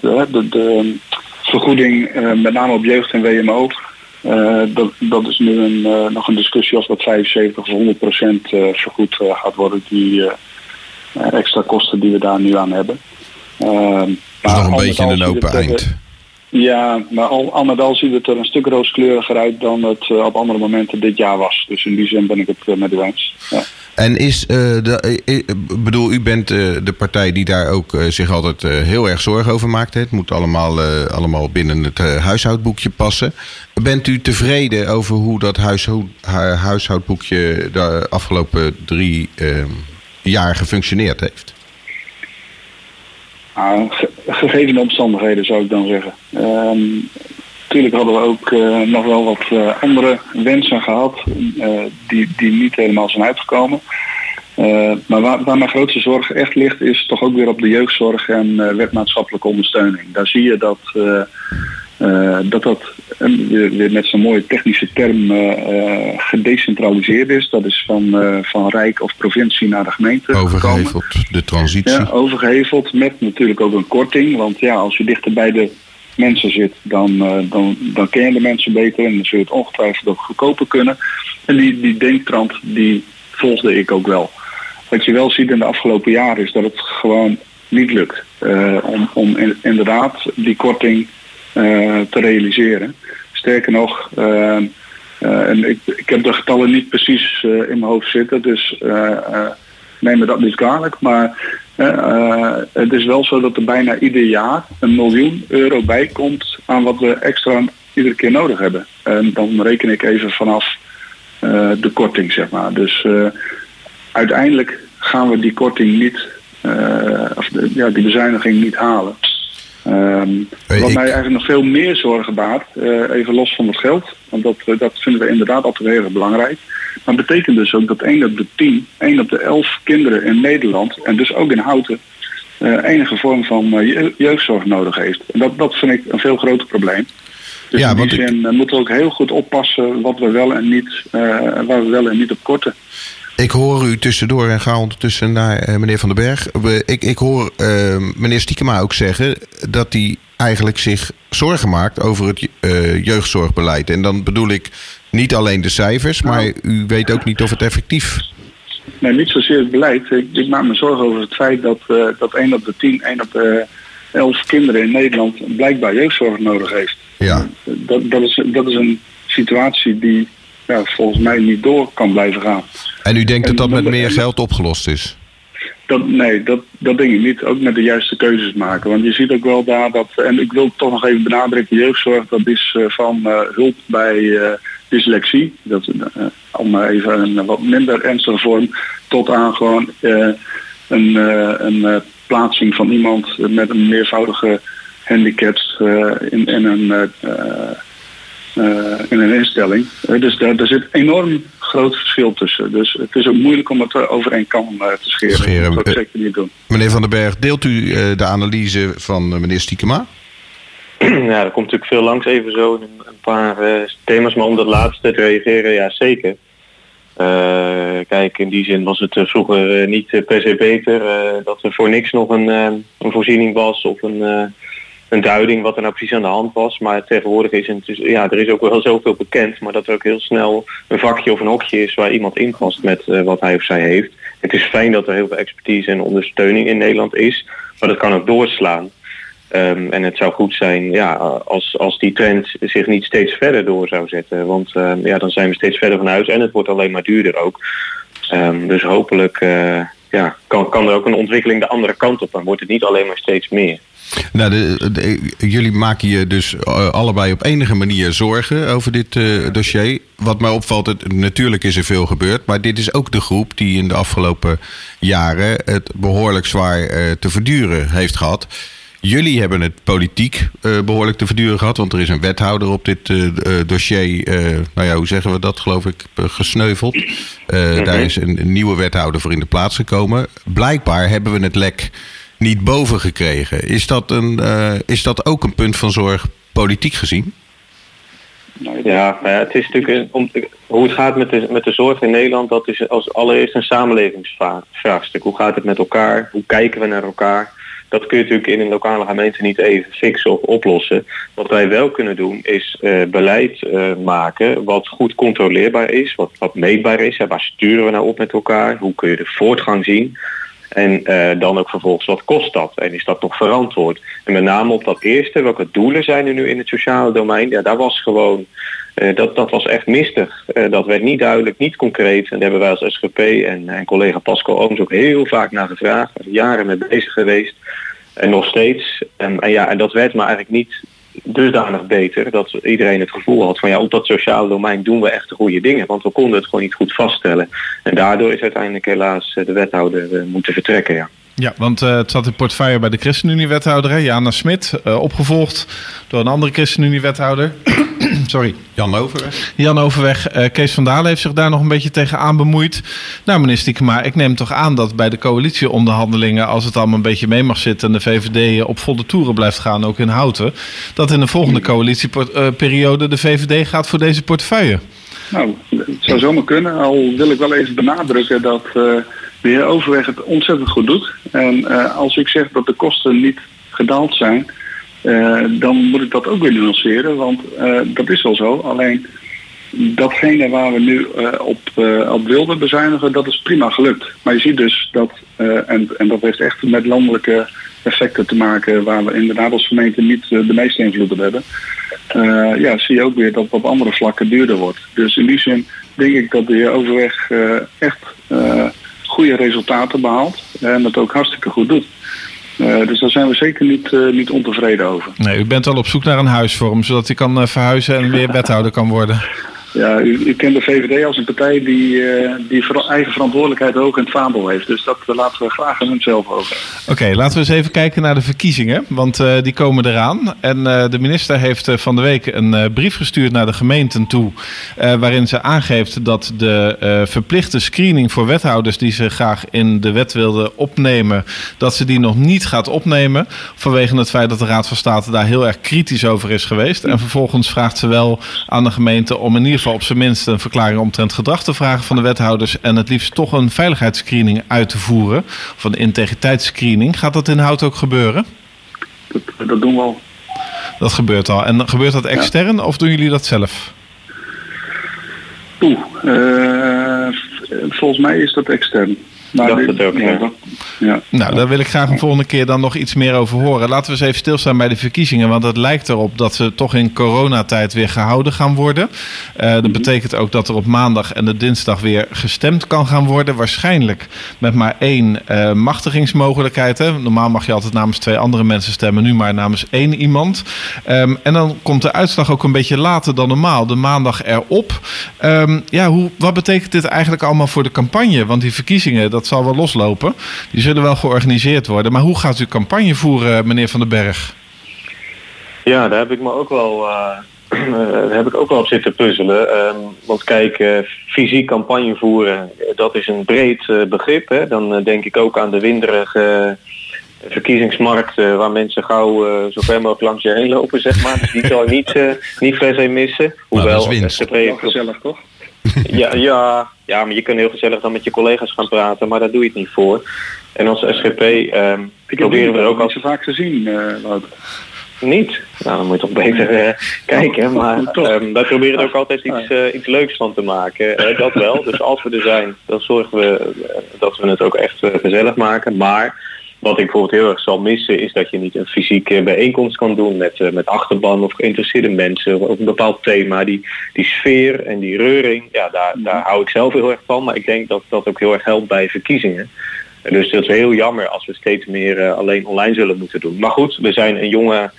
de, de, vergoeding met name op jeugd en WMO uh, dat, dat is nu een, uh, nog een discussie of dat 75 of 100 procent uh, vergoed gaat worden, die extra kosten die we daar nu aan hebben. Ehm, is nog een beetje een open eind. Ja, maar al, al met al ziet het er een stuk rooskleuriger uit dan het uh, op andere momenten dit jaar was. Dus in die zin ben ik het uh, met u eens. Ja. En is, uh, de, ik bedoel, u bent de partij die daar ook zich altijd heel erg zorgen over maakt. Het moet allemaal, allemaal binnen het huishoudboekje passen. Bent u tevreden over hoe dat huishoudboekje de afgelopen drie jaar gefunctioneerd heeft? Nou, gegeven de omstandigheden zou ik dan zeggen. Um, natuurlijk hadden we ook uh, nog wel wat uh, andere wensen gehad uh, die, die niet helemaal zijn uitgekomen. maar waar, waar, mijn grootste zorg echt ligt is toch ook weer op de jeugdzorg en wetmaatschappelijke ondersteuning. Daar zie je dat uh, dat dat weer met zo'n mooie technische term uh, gedecentraliseerd is. Dat is van, van Rijk of provincie naar de gemeente Overgeheveld, de transitie. Ja, overgeheveld met natuurlijk ook een korting. Want ja, als je dichter bij de mensen zit, dan, dan, dan ken je de mensen beter en dan zul je het ongetwijfeld ook goedkoper kunnen. En die, die denktrand, die volgde ik ook wel. Wat je wel ziet in de afgelopen jaren is dat het gewoon niet lukt. om, om inderdaad die korting eh, te realiseren. Sterker nog, eh, eh, en ik, ik, heb de getallen niet precies in mijn hoofd zitten, dus neem me dat niet kwalijk. Maar het is wel zo dat er bijna ieder jaar een miljoen euro bij komt aan wat we extra iedere keer nodig hebben. En dan reken ik even vanaf de korting, zeg maar. Dus uiteindelijk gaan we die korting niet, of ja, die bezuiniging niet halen. Um, wat mij eigenlijk nog veel meer zorgen baart, uh, even los van het geld, want dat, uh, dat vinden we inderdaad altijd heel erg belangrijk. Maar het betekent dus ook dat 1 op de 10, 1 op de 11 kinderen in Nederland, en dus ook in Houten, uh, enige vorm van jeugdzorg nodig heeft. En dat, dat vind ik een veel groter probleem. Dus ja, in die zin ik... moeten we ook heel goed oppassen wat we wel en niet, waar we wel en niet op korten. Ik hoor u tussendoor en ga ondertussen naar uh, meneer Van den Berg. ik, ik hoor uh, meneer Stiekema ook zeggen dat hij eigenlijk zich zorgen maakt over het uh, jeugdzorgbeleid. En dan bedoel ik niet alleen de cijfers, nou. maar u weet ook niet of het effectief Nee, niet zozeer het beleid. Ik, ik maak me zorgen over het feit dat, dat 1 op de 10, 1 op de 11 kinderen in Nederland blijkbaar jeugdzorg nodig heeft. Ja. Dat, dat, is, dat is een situatie die ja, volgens mij niet door kan blijven gaan. En u denkt dat dat met meer geld opgelost is? Dat, nee, dat, dat denk ik niet. Ook met de juiste keuzes maken. Want je ziet ook wel daar dat, en ik wil toch nog even benadrukken, jeugdzorg dat is uh, van uh, hulp bij uh, dyslexie, dat, uh, om even een wat minder ernstige vorm, tot aan gewoon een, een plaatsing van iemand met een meervoudige handicaps in, in, een, in een instelling. dus daar, daar zit enorm groot verschil tussen. Dus het is ook moeilijk om het over één kam te scheren. scheren. Dat zou ik zeker niet doen. Meneer Van den Berg, deelt u de analyse van meneer Stiekema? [CLEARS THROAT] ja, er komt natuurlijk veel langs even zo in een, paar uh, thema's. Maar om dat laatste te reageren, ja zeker. Uh, kijk, in die zin was het uh, vroeger niet per se beter dat er voor niks nog een, een voorziening was of een, een duiding wat er nou precies aan de hand was. Maar tegenwoordig is het, ja, er is ook wel zoveel bekend, maar dat er ook heel snel een vakje of een hokje is waar iemand inpast met wat hij of zij heeft. Het is fijn dat er heel veel expertise en ondersteuning in Nederland is, maar dat kan ook doorslaan. Um, en het zou goed zijn ja, als, als die trend zich niet steeds verder door zou zetten. Want um, ja, dan zijn we steeds verder van huis en het wordt alleen maar duurder ook. Um, dus hopelijk uh, ja, kan, kan er ook een ontwikkeling de andere kant op. Dan wordt het niet alleen maar steeds meer. Nou, de, jullie maken je dus uh, allebei op enige manier zorgen over dit uh, dossier. Wat mij opvalt, het, natuurlijk is er veel gebeurd. Maar dit is ook de groep die in de afgelopen jaren het behoorlijk zwaar te verduren heeft gehad. Jullie hebben het politiek uh, behoorlijk te verduren gehad. Want er is een wethouder op dit uh, dossier. nou ja, hoe zeggen we dat, geloof ik, gesneuveld. Mm-hmm. Daar is een, een, nieuwe wethouder voor in de plaats gekomen. Blijkbaar hebben we het lek niet boven gekregen. Is dat, een, is dat ook een punt van zorg politiek gezien? Ja, het is natuurlijk om, hoe het gaat met de, met de zorg in Nederland, dat is als allereerst een samenlevingsvraagstuk. Hoe gaat het met elkaar? Hoe kijken we naar elkaar? dat kun je natuurlijk in een lokale gemeente niet even fixen of oplossen. Wat wij wel kunnen doen is uh, beleid uh, maken wat goed controleerbaar is, wat, wat meetbaar is. Hè. Waar sturen we nou op met elkaar? Hoe kun je de voortgang zien? En uh, dan ook vervolgens, wat kost dat? En is dat nog verantwoord? En met name op dat eerste, welke doelen zijn er nu in het sociale domein? Ja, daar was gewoon, uh, dat, dat was echt mistig. Uh, dat werd niet duidelijk, niet concreet. En daar hebben wij als SGP en, en collega Pascal Ooms ook heel vaak naar gevraagd. Jaren mee bezig geweest. En nog steeds. En, ja, en dat werd maar eigenlijk niet dusdanig beter dat iedereen het gevoel had van ja, op dat sociale domein doen we echt de goede dingen. Want we konden het gewoon niet goed vaststellen. En daardoor is uiteindelijk helaas de wethouder moeten vertrekken. Ja. Ja, want uh, het zat in portefeuille bij de ChristenUnie-wethouder, Jana Smit. Uh, opgevolgd door een andere ChristenUnie-wethouder. [CLEARS THROAT] Sorry. Jan Overweg. Jan Overweg. Uh, Kees van Dalen heeft zich daar nog een beetje tegen aan bemoeid. Nou, meneer Stiekema, ik neem toch aan dat bij de coalitieonderhandelingen... als het allemaal een beetje mee mag zitten... en de VVD op volle toeren blijft gaan, ook in Houten... dat in de volgende coalitieperiode de VVD gaat voor deze portefeuille. Nou, het zou zomaar kunnen. Al wil ik wel even benadrukken dat de heer Overweg het ontzettend goed doet. En uh, als ik zeg dat de kosten niet gedaald zijn, uh, dan moet ik dat ook weer nuanceren, want uh, dat is wel zo. Alleen datgene waar we nu op, op wilden bezuinigen, dat is prima gelukt. Maar je ziet dus dat, en, en dat heeft echt met landelijke effecten te maken waar we inderdaad als gemeente niet de meeste invloed op hebben. ja, zie je ook weer dat het op andere vlakken duurder wordt. Dus in die zin denk ik dat de heer Overweg echt goede resultaten behaalt en dat ook hartstikke goed doet. Uh, dus daar zijn we zeker niet, uh, niet ontevreden over. Nee, u bent al op zoek naar een huis voor hem, zodat hij kan uh, verhuizen en weer wethouder kan worden. Ja, u, kent de VVD als een partij die, uh, die eigen verantwoordelijkheid ook in het vaandel heeft. Dus dat uh, laten we graag aan hunzelf over. Oké, laten we eens even kijken naar de verkiezingen. Want uh, die komen eraan. En de minister heeft van de week een brief gestuurd naar de gemeenten toe. waarin ze aangeeft dat de verplichte screening voor wethouders die ze graag in de wet wilden opnemen. dat ze die nog niet gaat opnemen. Vanwege het feit dat de Raad van State daar heel erg kritisch over is geweest. En vervolgens vraagt ze wel aan de gemeente om in ieder geval op zijn minst een verklaring omtrent gedrag te vragen van de wethouders en het liefst toch een veiligheidsscreening uit te voeren, of een integriteitsscreening. Gaat dat in hout ook gebeuren? Dat, dat doen we al. Dat gebeurt al. En gebeurt dat extern ja. of doen jullie dat zelf? Oeh, uh, volgens mij is dat extern. Maar dit- het ook, ja, dat-. Nou, daar wil ik graag een volgende keer dan nog iets meer over horen. Laten we eens even stilstaan bij de verkiezingen. Want het lijkt erop dat ze toch in coronatijd weer gehouden gaan worden. Eh, dat betekent ook dat er op maandag en de dinsdag weer gestemd kan gaan worden. Waarschijnlijk met maar één eh, machtigingsmogelijkheid. Hè. Normaal mag je altijd namens twee andere mensen stemmen. Nu maar namens één iemand. Ehm, en dan komt de uitslag ook een beetje later dan normaal. De maandag erop. Ehm, ja, hoe, wat betekent dit eigenlijk allemaal voor de campagne? Want die verkiezingen, dat zal wel loslopen. Die zullen wel georganiseerd worden. Maar hoe gaat u campagne voeren, meneer Van den Berg? Ja, daar heb ik me ook wel, [CLEARS THROAT] eh, daar heb ik ook wel op zitten puzzelen. Ehm, want kijk, eh, fysiek campagne voeren, eh, dat is een breed eh, begrip. Hè. Dan eh, denk ik ook aan de winderige eh, verkiezingsmarkt eh, waar mensen gauw eh, zo ver mogelijk langs je heen lopen, zeg maar. Dus die zal ik niet, eh, niet per se missen. Nou, dat is winst. Gezellig, toch? [LAUGHS] ja, ja, ja, maar je kunt heel gezellig dan met je collega's gaan praten, maar daar doe je het niet voor. En als SGP ehm, Ik proberen we er ook al zo vaak gezien, eh Wouter. niet. Nou, dan moet je toch beter eh, kijken. Maar ehm, wij proberen er ook altijd iets, eh, iets leuks van te maken. Eh, dat wel. Dus als we er zijn, dan zorgen we eh, dat we het ook echt eh, gezellig maken. Maar wat ik bijvoorbeeld heel erg zal missen, is dat je niet een fysieke bijeenkomst kan doen met, eh, met achterban of geïnteresseerde mensen over een bepaald thema. Die, die sfeer en die reuring, ja, daar, daar hou ik zelf heel erg van. Maar ik denk dat dat ook heel erg helpt bij verkiezingen. En Dus dat is heel jammer als we steeds meer eh, alleen online zullen moeten doen. Maar goed, we zijn een jonge,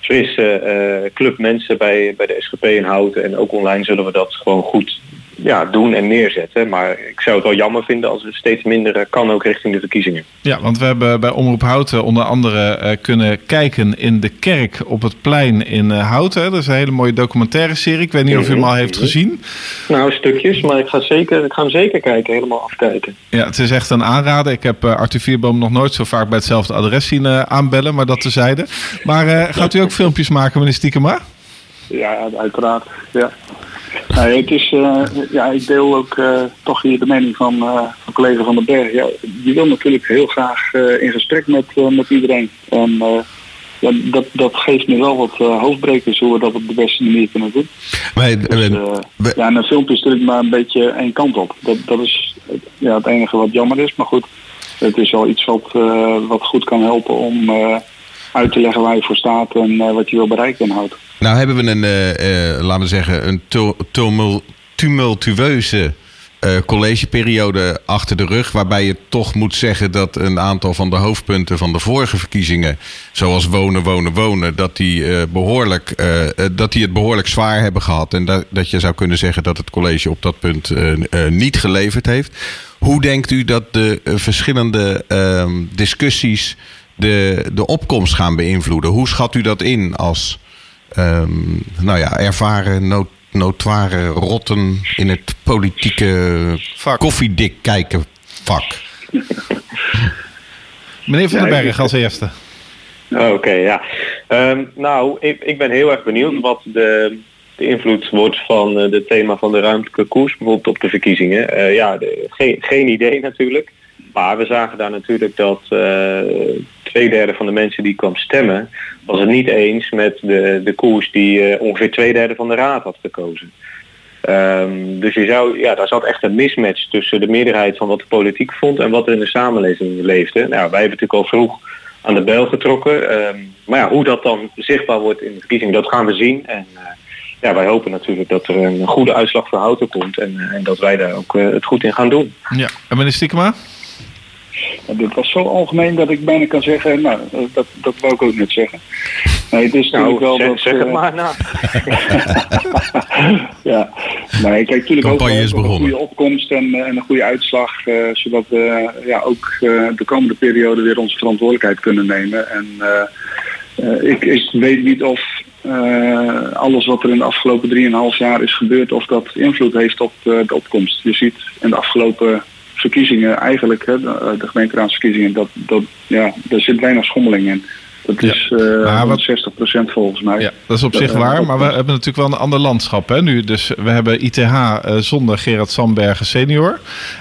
frisse eh, club mensen bij, bij de SGP in Houten. En ook online zullen we dat gewoon goed ja, doen en neerzetten. Maar ik zou het wel jammer vinden als het steeds minder eh, kan ook richting de verkiezingen. Ja, want we hebben bij Omroep Houten onder andere eh, kunnen kijken in de kerk op het plein in eh, Houten. Dat is een hele mooie documentaire serie. Ik weet niet of u hem al heeft gezien. Nou, stukjes, maar ik ga, zeker, ik ga hem zeker kijken, helemaal afkijken. Ja, het is echt een aanrader. Ik heb eh, Arthur Vierboom nog nooit zo vaak bij hetzelfde adres zien eh, aanbellen, maar dat tezijde. Maar eh, gaat u ook filmpjes maken, meneer Stiekema? Ja, uiteraard. Ja. Nee, het is, eh, ja, ik deel ook eh, toch hier de mening van, eh, van collega Van den Berg. Ja, je wil natuurlijk heel graag in gesprek met, met iedereen. En ja, dat, dat geeft me wel wat hoofdbrekers hoe we dat op de beste manier kunnen doen. Dus, we- ja, en een filmpje is natuurlijk maar een beetje één kant op. Dat, dat is het- ja, het enige wat jammer is. Maar goed, het is wel iets wat, wat goed kan helpen om uit te leggen waar je voor staat en eh, wat je wil bereiken in hout. Nou hebben we een, eh, eh, laten we zeggen, een tu- tumul- tumultueuze collegeperiode achter de rug. Waarbij je toch moet zeggen dat een aantal van de hoofdpunten van de vorige verkiezingen, zoals wonen, wonen, wonen, dat die, eh, behoorlijk, eh, eh, dat die het behoorlijk zwaar hebben gehad. En dat, dat je zou kunnen zeggen dat het college op dat punt niet geleverd heeft. Hoe denkt u dat de verschillende ehm, discussies de, de opkomst gaan beïnvloeden? Hoe schat u dat in als ehm, nou ja, ervaren, no- notoire rotten in het politieke Vak. koffiedik kijken vak? Meneer Van den Berg als eerste. Oké, ja. Ehm, nou, ik, ik ben heel erg benieuwd wat de, de invloed wordt van het de thema van de ruimtelijke koers, bijvoorbeeld op de verkiezingen. Eh, ja, de- geen, geen idee natuurlijk. Maar we zagen daar natuurlijk dat eh, twee derde van de mensen die kwam stemmen, was het niet eens met de, de koers die eh, ongeveer twee derde van de raad had gekozen. Ehm, dus je zou, ja, daar zat echt een mismatch tussen de meerderheid van wat de politiek vond en wat er in de samenleving leefde. Nou, wij hebben natuurlijk al vroeg aan de bel getrokken. Ehm, maar ja, hoe dat dan zichtbaar wordt in de verkiezingen, dat gaan we zien. En eh, ja, wij hopen natuurlijk dat er een goede uitslag voor Houten komt en, eh, en dat wij daar ook het goed in gaan doen. Ja. En meneer Stiekema? Ja, dit was zo algemeen dat ik bijna kan zeggen, nou, dat, dat wou ik ook net zeggen. Nee, het is natuurlijk Nou, wel zeg, dat... zeg het eh, maar nou. [LAUGHS] ja, nee, kijk, natuurlijk ook is een goede opkomst en, eh, en een goede uitslag, eh, zodat we ja, ook eh, de komende periode weer onze verantwoordelijkheid kunnen nemen. En eh, eh, ik, ik weet niet of eh, alles wat er in de afgelopen 3,5 jaar is gebeurd, of dat invloed heeft op de opkomst. Je ziet in de afgelopen verkiezingen eigenlijk, hè, de, de gemeenteraadsverkiezingen, dat, dat, ja, daar zit weinig schommeling in. Dat Ja. is eh Maar wat- 60% volgens mij. Ja, dat is op Dat, zich eh, waar, maar we hebben natuurlijk wel een ander landschap hè, nu. Dus we hebben ITH eh, zonder Gerard Sandbergen senior.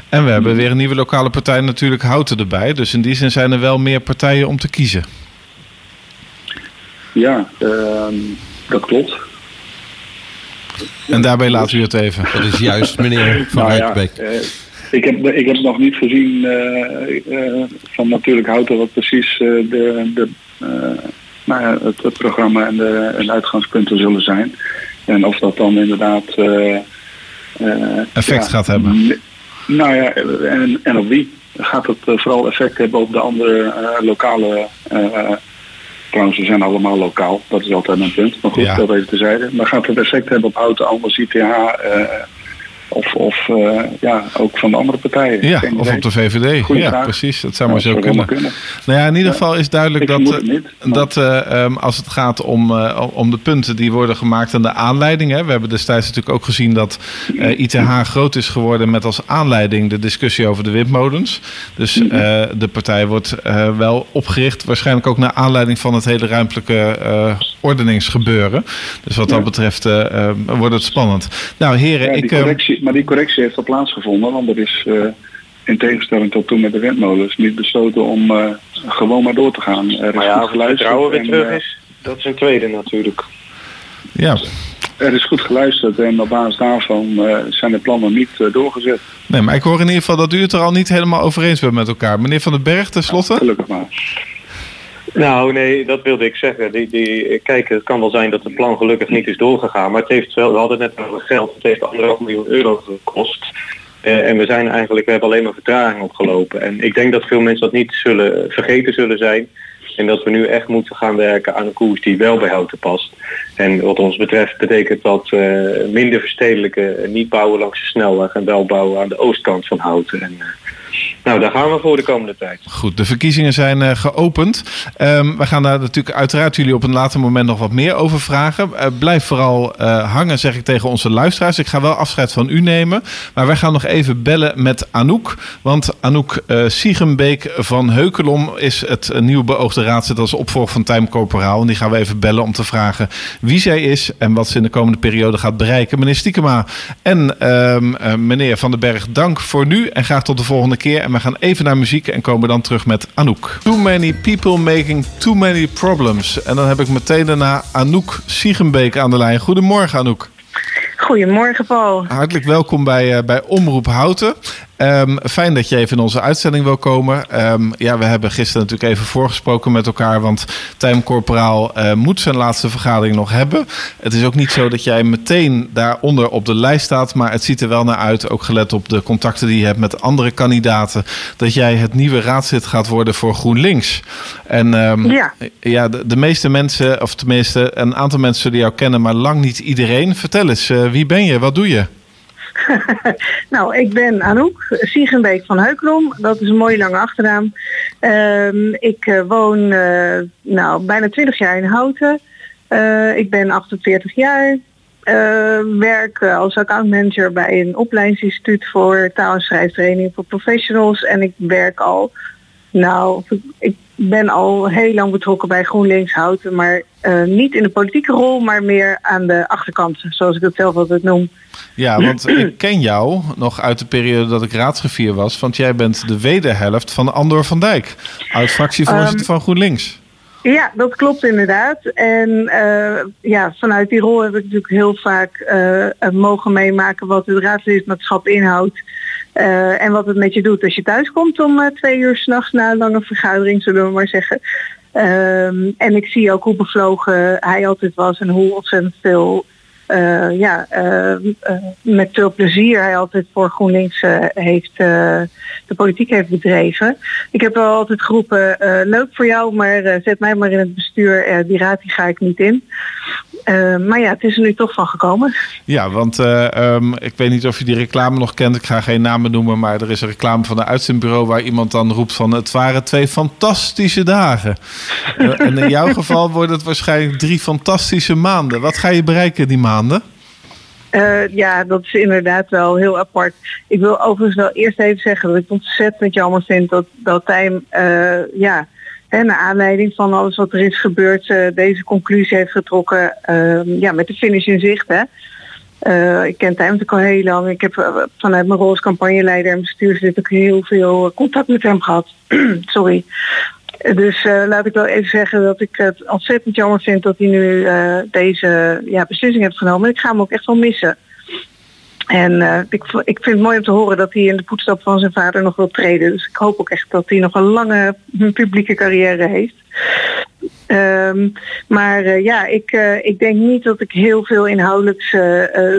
En we hebben weer een nieuwe lokale partij, natuurlijk Houten erbij. Dus in die zin zijn er wel meer partijen om te kiezen. Ja, ehm, dat klopt. En daarbij laten we het even. Dat is juist, meneer Van Nou ja, eh, Ik heb, ik heb nog niet gezien uh, van natuurlijk Houten wat precies de, de, nou ja, het, het, programma en de, en de uitgangspunten zullen zijn. En of dat dan inderdaad... Effect gaat hebben. Nou ja, en, en op wie gaat het vooral effect hebben op de andere lokale Trouwens, ze zijn allemaal lokaal. Dat is altijd een punt. Maar goed, ja. dat even tezijde. Maar gaat het effect hebben op Houten, Anders, ITH... Uh, of, of uh, ja, ook van de andere partijen. Ja, of op de VVD. Goeie ja, vraag. precies. Dat zou maar zo kunnen. kunnen. Nou ja, in ieder geval is duidelijk dat, niet, dat uh, um, als het gaat om, uh, om de punten die worden gemaakt en de aanleiding. Hè, we hebben destijds natuurlijk ook gezien dat ITH groot is geworden met als aanleiding de discussie over de windmolens. Dus de partij wordt wel opgericht, waarschijnlijk ook naar aanleiding van het hele ruimtelijke ordeningsgebeuren. Dus wat dat betreft wordt het spannend. Nou heren, ik... Correctie, maar die correctie heeft al plaatsgevonden, want er is uh, in tegenstelling tot toen met de windmolens niet besloten om uh, gewoon maar door te gaan. Er is maar ja, goed vertrouwen weer terug eh, is, dat is een tweede natuurlijk. Ja. Er is goed geluisterd en op basis daarvan zijn de plannen niet doorgezet. Nee, maar ik hoor in ieder geval dat u het er al niet helemaal over eens bent met elkaar. Meneer Van den Berg, tenslotte? Ja, gelukkig maar. Nou, nee, dat wilde ik zeggen. Die, die, kijk, het kan wel zijn dat het plan gelukkig niet is doorgegaan, maar het heeft wel, we hadden net over geld, het heeft anderhalf miljoen euro gekost. Uh, en we zijn eigenlijk, we hebben alleen maar vertraging opgelopen. En ik denk dat veel mensen dat niet zullen vergeten zullen zijn. En dat we nu echt moeten gaan werken aan een koers die wel bij houten past. En wat ons betreft betekent dat uh, minder verstedelijke, niet bouwen langs de snelweg en wel bouwen aan de oostkant van houten. En, uh, nou, daar gaan we voor de komende tijd. Goed, de verkiezingen zijn uh, geopend. Um, we gaan daar natuurlijk uiteraard jullie op een later moment nog wat meer over vragen. Uh, blijf vooral uh, hangen, zeg ik tegen onze luisteraars. Ik ga wel afscheid van u nemen. Maar wij gaan nog even bellen met Anouk. Want Anouk Siegenbeek van Heukelom is het nieuwe beoogde raadslid als opvolger van Tijm Corporaal. En die gaan we even bellen om te vragen wie zij is en wat ze in de komende periode gaat bereiken. Meneer Stiekema en ehm, meneer Van den Berg, dank voor nu en graag tot de volgende keer. We gaan even naar muziek en komen dan terug met Anouk. Too many people making too many problems. En dan heb ik meteen daarna Anouk Siegenbeek aan de lijn. Goedemorgen Anouk. Goedemorgen Paul. Hartelijk welkom bij, uh, bij Omroep Houten. Um, fijn dat je even in onze uitzending wil komen. Um, ja, we hebben gisteren natuurlijk even voorgesproken met elkaar, want Tijm Corporaal uh, moet zijn laatste vergadering nog hebben. Het is ook niet zo dat jij meteen daaronder op de lijst staat, maar het ziet er wel naar uit, ook gelet op de contacten die je hebt met andere kandidaten, dat jij het nieuwe raadslid gaat worden voor GroenLinks. En um, ja, ja de, de, meeste mensen, of tenminste een aantal mensen zullen jou kennen, maar lang niet iedereen. Vertel eens, uh, wie ben je? Wat doe je? [LAUGHS] nou, ik ben Anouk Siegenbeek van Heukelom. Dat is een mooie lange achternaam. Uh, ik uh, woon uh, nou, bijna 20 jaar in Houten. Uh, ik ben 48 jaar. werk als accountmanager bij een opleidingsinstituut voor taal- en schrijftraining voor professionals. En ik werk al, nou, ik ben al heel lang betrokken bij GroenLinks Houten, maar uh, niet in de politieke rol, maar meer aan de achterkant, zoals ik het zelf altijd noem. Ja, want [CLEARS THROAT] ik ken jou nog uit de periode dat ik raadsgevier was, want jij bent de wederhelft van Andor van Dijk, oud-fractievoorzitter um, van GroenLinks. Ja, dat klopt inderdaad. En uh, ja, vanuit die rol heb ik natuurlijk heel vaak uh, mogen meemaken wat het raadslidmaatschap inhoudt. Uh, en wat het met je doet als je thuis komt om uh, twee uur s'nachts na een lange vergadering, zullen we maar zeggen. Um, en ik zie ook hoe bevlogen hij altijd was en hoe ontzettend veel, uh, ja, met veel plezier hij altijd voor GroenLinks heeft, de politiek heeft bedreven. Ik heb wel altijd geroepen, leuk voor jou, maar zet mij maar in het bestuur, die raad die ga ik niet in. Uh, maar ja, het is er nu toch van gekomen. Ja, want uh, um, ik weet niet of je die reclame nog kent. Ik ga geen namen noemen, maar er is een reclame van een uitzendbureau waar iemand dan roept van het waren twee fantastische dagen. uh, [LAUGHS] en in jouw geval wordt het waarschijnlijk drie fantastische maanden. Wat ga je bereiken die maanden? ja, dat is inderdaad wel heel apart. Ik wil overigens wel eerst even zeggen dat ik ontzettend jammer vind dat, dat hij ja, en naar aanleiding van alles wat er is gebeurd, uh, deze conclusie heeft getrokken uh, ja, met de finish in zicht. Hè. Uh, ik ken natuurlijk al heel lang. Ik heb uh, vanuit mijn rol als campagneleider en bestuurslid ook heel veel contact met hem gehad. [CLEARS THROAT] Sorry. Dus laat ik wel even zeggen dat ik het ontzettend jammer vind dat hij nu deze ja, beslissing heeft genomen. Ik ga hem ook echt wel missen. En uh, ik, ik vind het mooi om te horen dat hij in de voetstap van zijn vader nog wil treden. Dus ik hoop ook echt dat hij nog een lange publieke carrière heeft. Um, maar uh, ja, ik, uh, ik denk niet dat ik heel veel inhoudelijks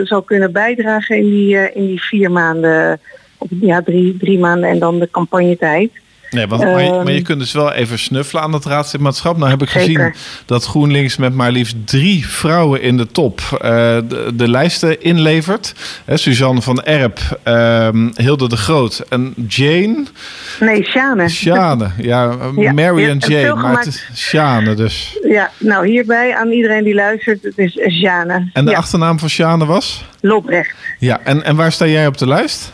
zal kunnen bijdragen in die, in die vier maanden, of ja, drie, drie maanden en dan de campagnetijd. Nee, want, maar, je, maar, je, kunt dus wel even snuffelen aan het raadslidmaatschap. Nou heb ik Zeker. gezien dat GroenLinks met maar liefst drie vrouwen in de top uh, de, de, lijsten inlevert. Suzanne van Erp, uh, Hilde de Groot en Jane. Nee, Sjane. Sjane, ja, [LAUGHS] ja Mary en Jane, maar het is Sjane dus. Ja, nou hierbij aan iedereen die luistert, het is Sjane. En de ja. achternaam van Sjane was? Lobrecht. Ja, en, en waar sta jij op de lijst?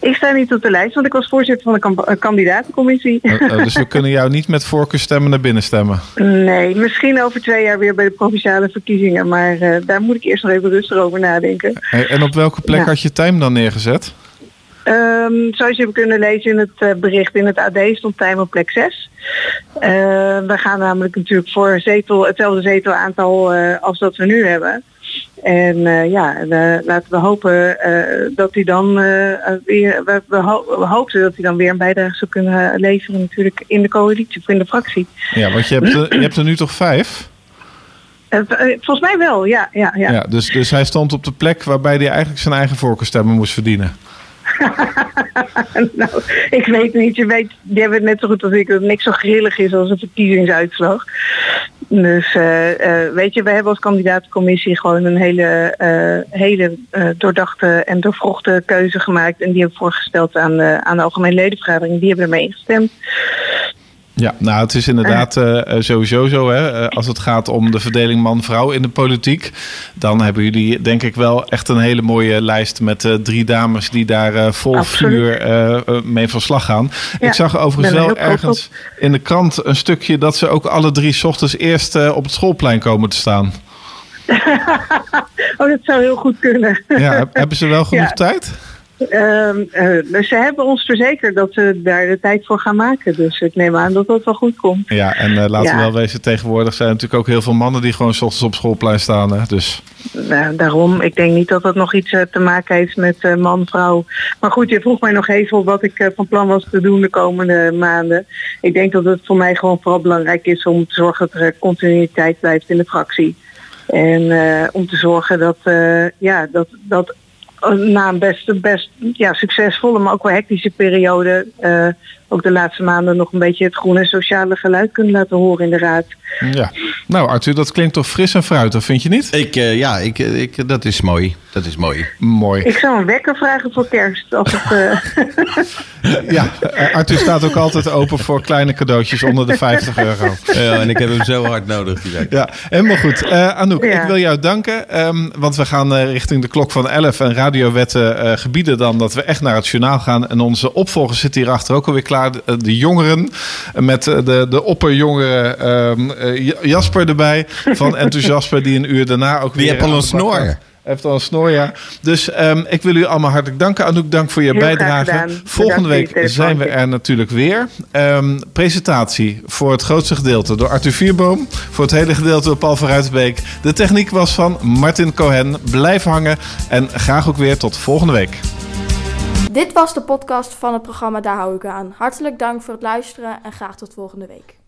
Ik sta niet op de lijst, want ik was voorzitter van de eh, kandidatencommissie. Uh, uh, dus we kunnen jou niet met voorkeurstemmen naar binnen stemmen? Nee, misschien over twee jaar weer bij de provinciale verkiezingen. Maar uh, daar moet ik eerst nog even rustig over nadenken. En op welke plek ja. had je Tijm dan neergezet? Um, zoals je hebt kunnen lezen in het bericht in het AD stond Tijm op plek 6. we gaan namelijk natuurlijk voor zetel, hetzelfde zetelaantal als dat we nu hebben. En uh, ja, uh, laten we hopen uh, dat hij dan weer. We, we, ho we, hoopten dat hij dan weer een bijdrage zou kunnen leveren, natuurlijk in de coalitie of in de fractie. Ja, want je hebt, je hebt er nu toch vijf? volgens mij wel, ja. ja, ja. ja dus, dus hij stond op de plek waarbij hij eigenlijk zijn eigen voorkeurstemmen moest verdienen. [LAUGHS] nou, ik weet niet. Je weet, hebben het net zo goed als ik dat het niks zo grillig is als een verkiezingsuitslag. Dus uh, uh, weet je, we hebben als kandidaatcommissie gewoon een hele, uh, hele doordachte en doorvrochte keuze gemaakt. En die hebben voorgesteld aan aan de algemene ledenvergadering. Die hebben ermee ingestemd. Ja, nou het is inderdaad uh, sowieso zo. Hè? Uh, als het gaat om de verdeling man-vrouw in de politiek. Dan hebben jullie denk ik wel echt een hele mooie lijst met uh, drie dames die daar vol Absoluut. vuur mee van slag gaan. Ja, ik zag overigens wel ergens in de krant een stukje dat ze ook alle drie s ochtends eerst op het schoolplein komen te staan. [LAUGHS] oh, dat zou heel goed kunnen. ja, hebben ze wel genoeg ja. tijd? Uh, uh, ze hebben ons verzekerd dat ze daar de tijd voor gaan maken. Dus ik neem aan dat dat wel goed komt. Ja, en uh, laten ja. we wel wezen, tegenwoordig zijn er natuurlijk ook heel veel mannen die gewoon s ochtends op schoolplein staan. Hè? Dus. Nou, daarom, ik denk niet dat dat nog iets te maken heeft met man, vrouw. Maar goed, je vroeg mij nog even wat ik van plan was te doen de komende maanden. Ik denk dat het voor mij gewoon vooral belangrijk is om te zorgen dat er continuïteit blijft in de fractie. En om te zorgen dat, ja, dat, dat na een best, best ja, succesvolle, maar ook wel hectische periode... Uh, ook de laatste maanden nog een beetje het groene sociale geluid kunnen laten horen in de raad. Ja, nou Arthur, dat klinkt toch fris en fruitig, vind je niet? Ik, uh, ja, ik, ik, dat is mooi. Dat is mooi. Mooi. Ik zou een wekker vragen voor kerst. Als het, uh... [LAUGHS] ja, Arthur staat ook altijd open voor kleine cadeautjes onder de 50 euro. [LAUGHS] Ja, en ik heb hem zo hard nodig. Die ja, helemaal goed. Uh, Anouk, ja. ik wil jou danken. Um, want we gaan richting de klok van 11 en radiowetten gebieden dan dat we echt naar het journaal gaan. En onze opvolger zit hierachter ook alweer klaar de, de jongeren met de, de opperjongere um, Jasper erbij van [LAUGHS] Enthousiasme, die een uur daarna ook die weer... Die heeft al een snor heeft al een snor, ja. Dus um, ik wil u allemaal hartelijk danken. Anouk, dank voor je Heel bijdrage. Volgende week zijn we er natuurlijk weer. Um, presentatie voor het grootste gedeelte door Arthur Vierboom. Voor het hele gedeelte door Paul van Ruitenbeek. De techniek was van Martin Cohen. Blijf hangen en graag ook weer tot volgende week. Dit was de podcast van het programma Daar hou ik aan. Hartelijk dank voor het luisteren en graag tot volgende week.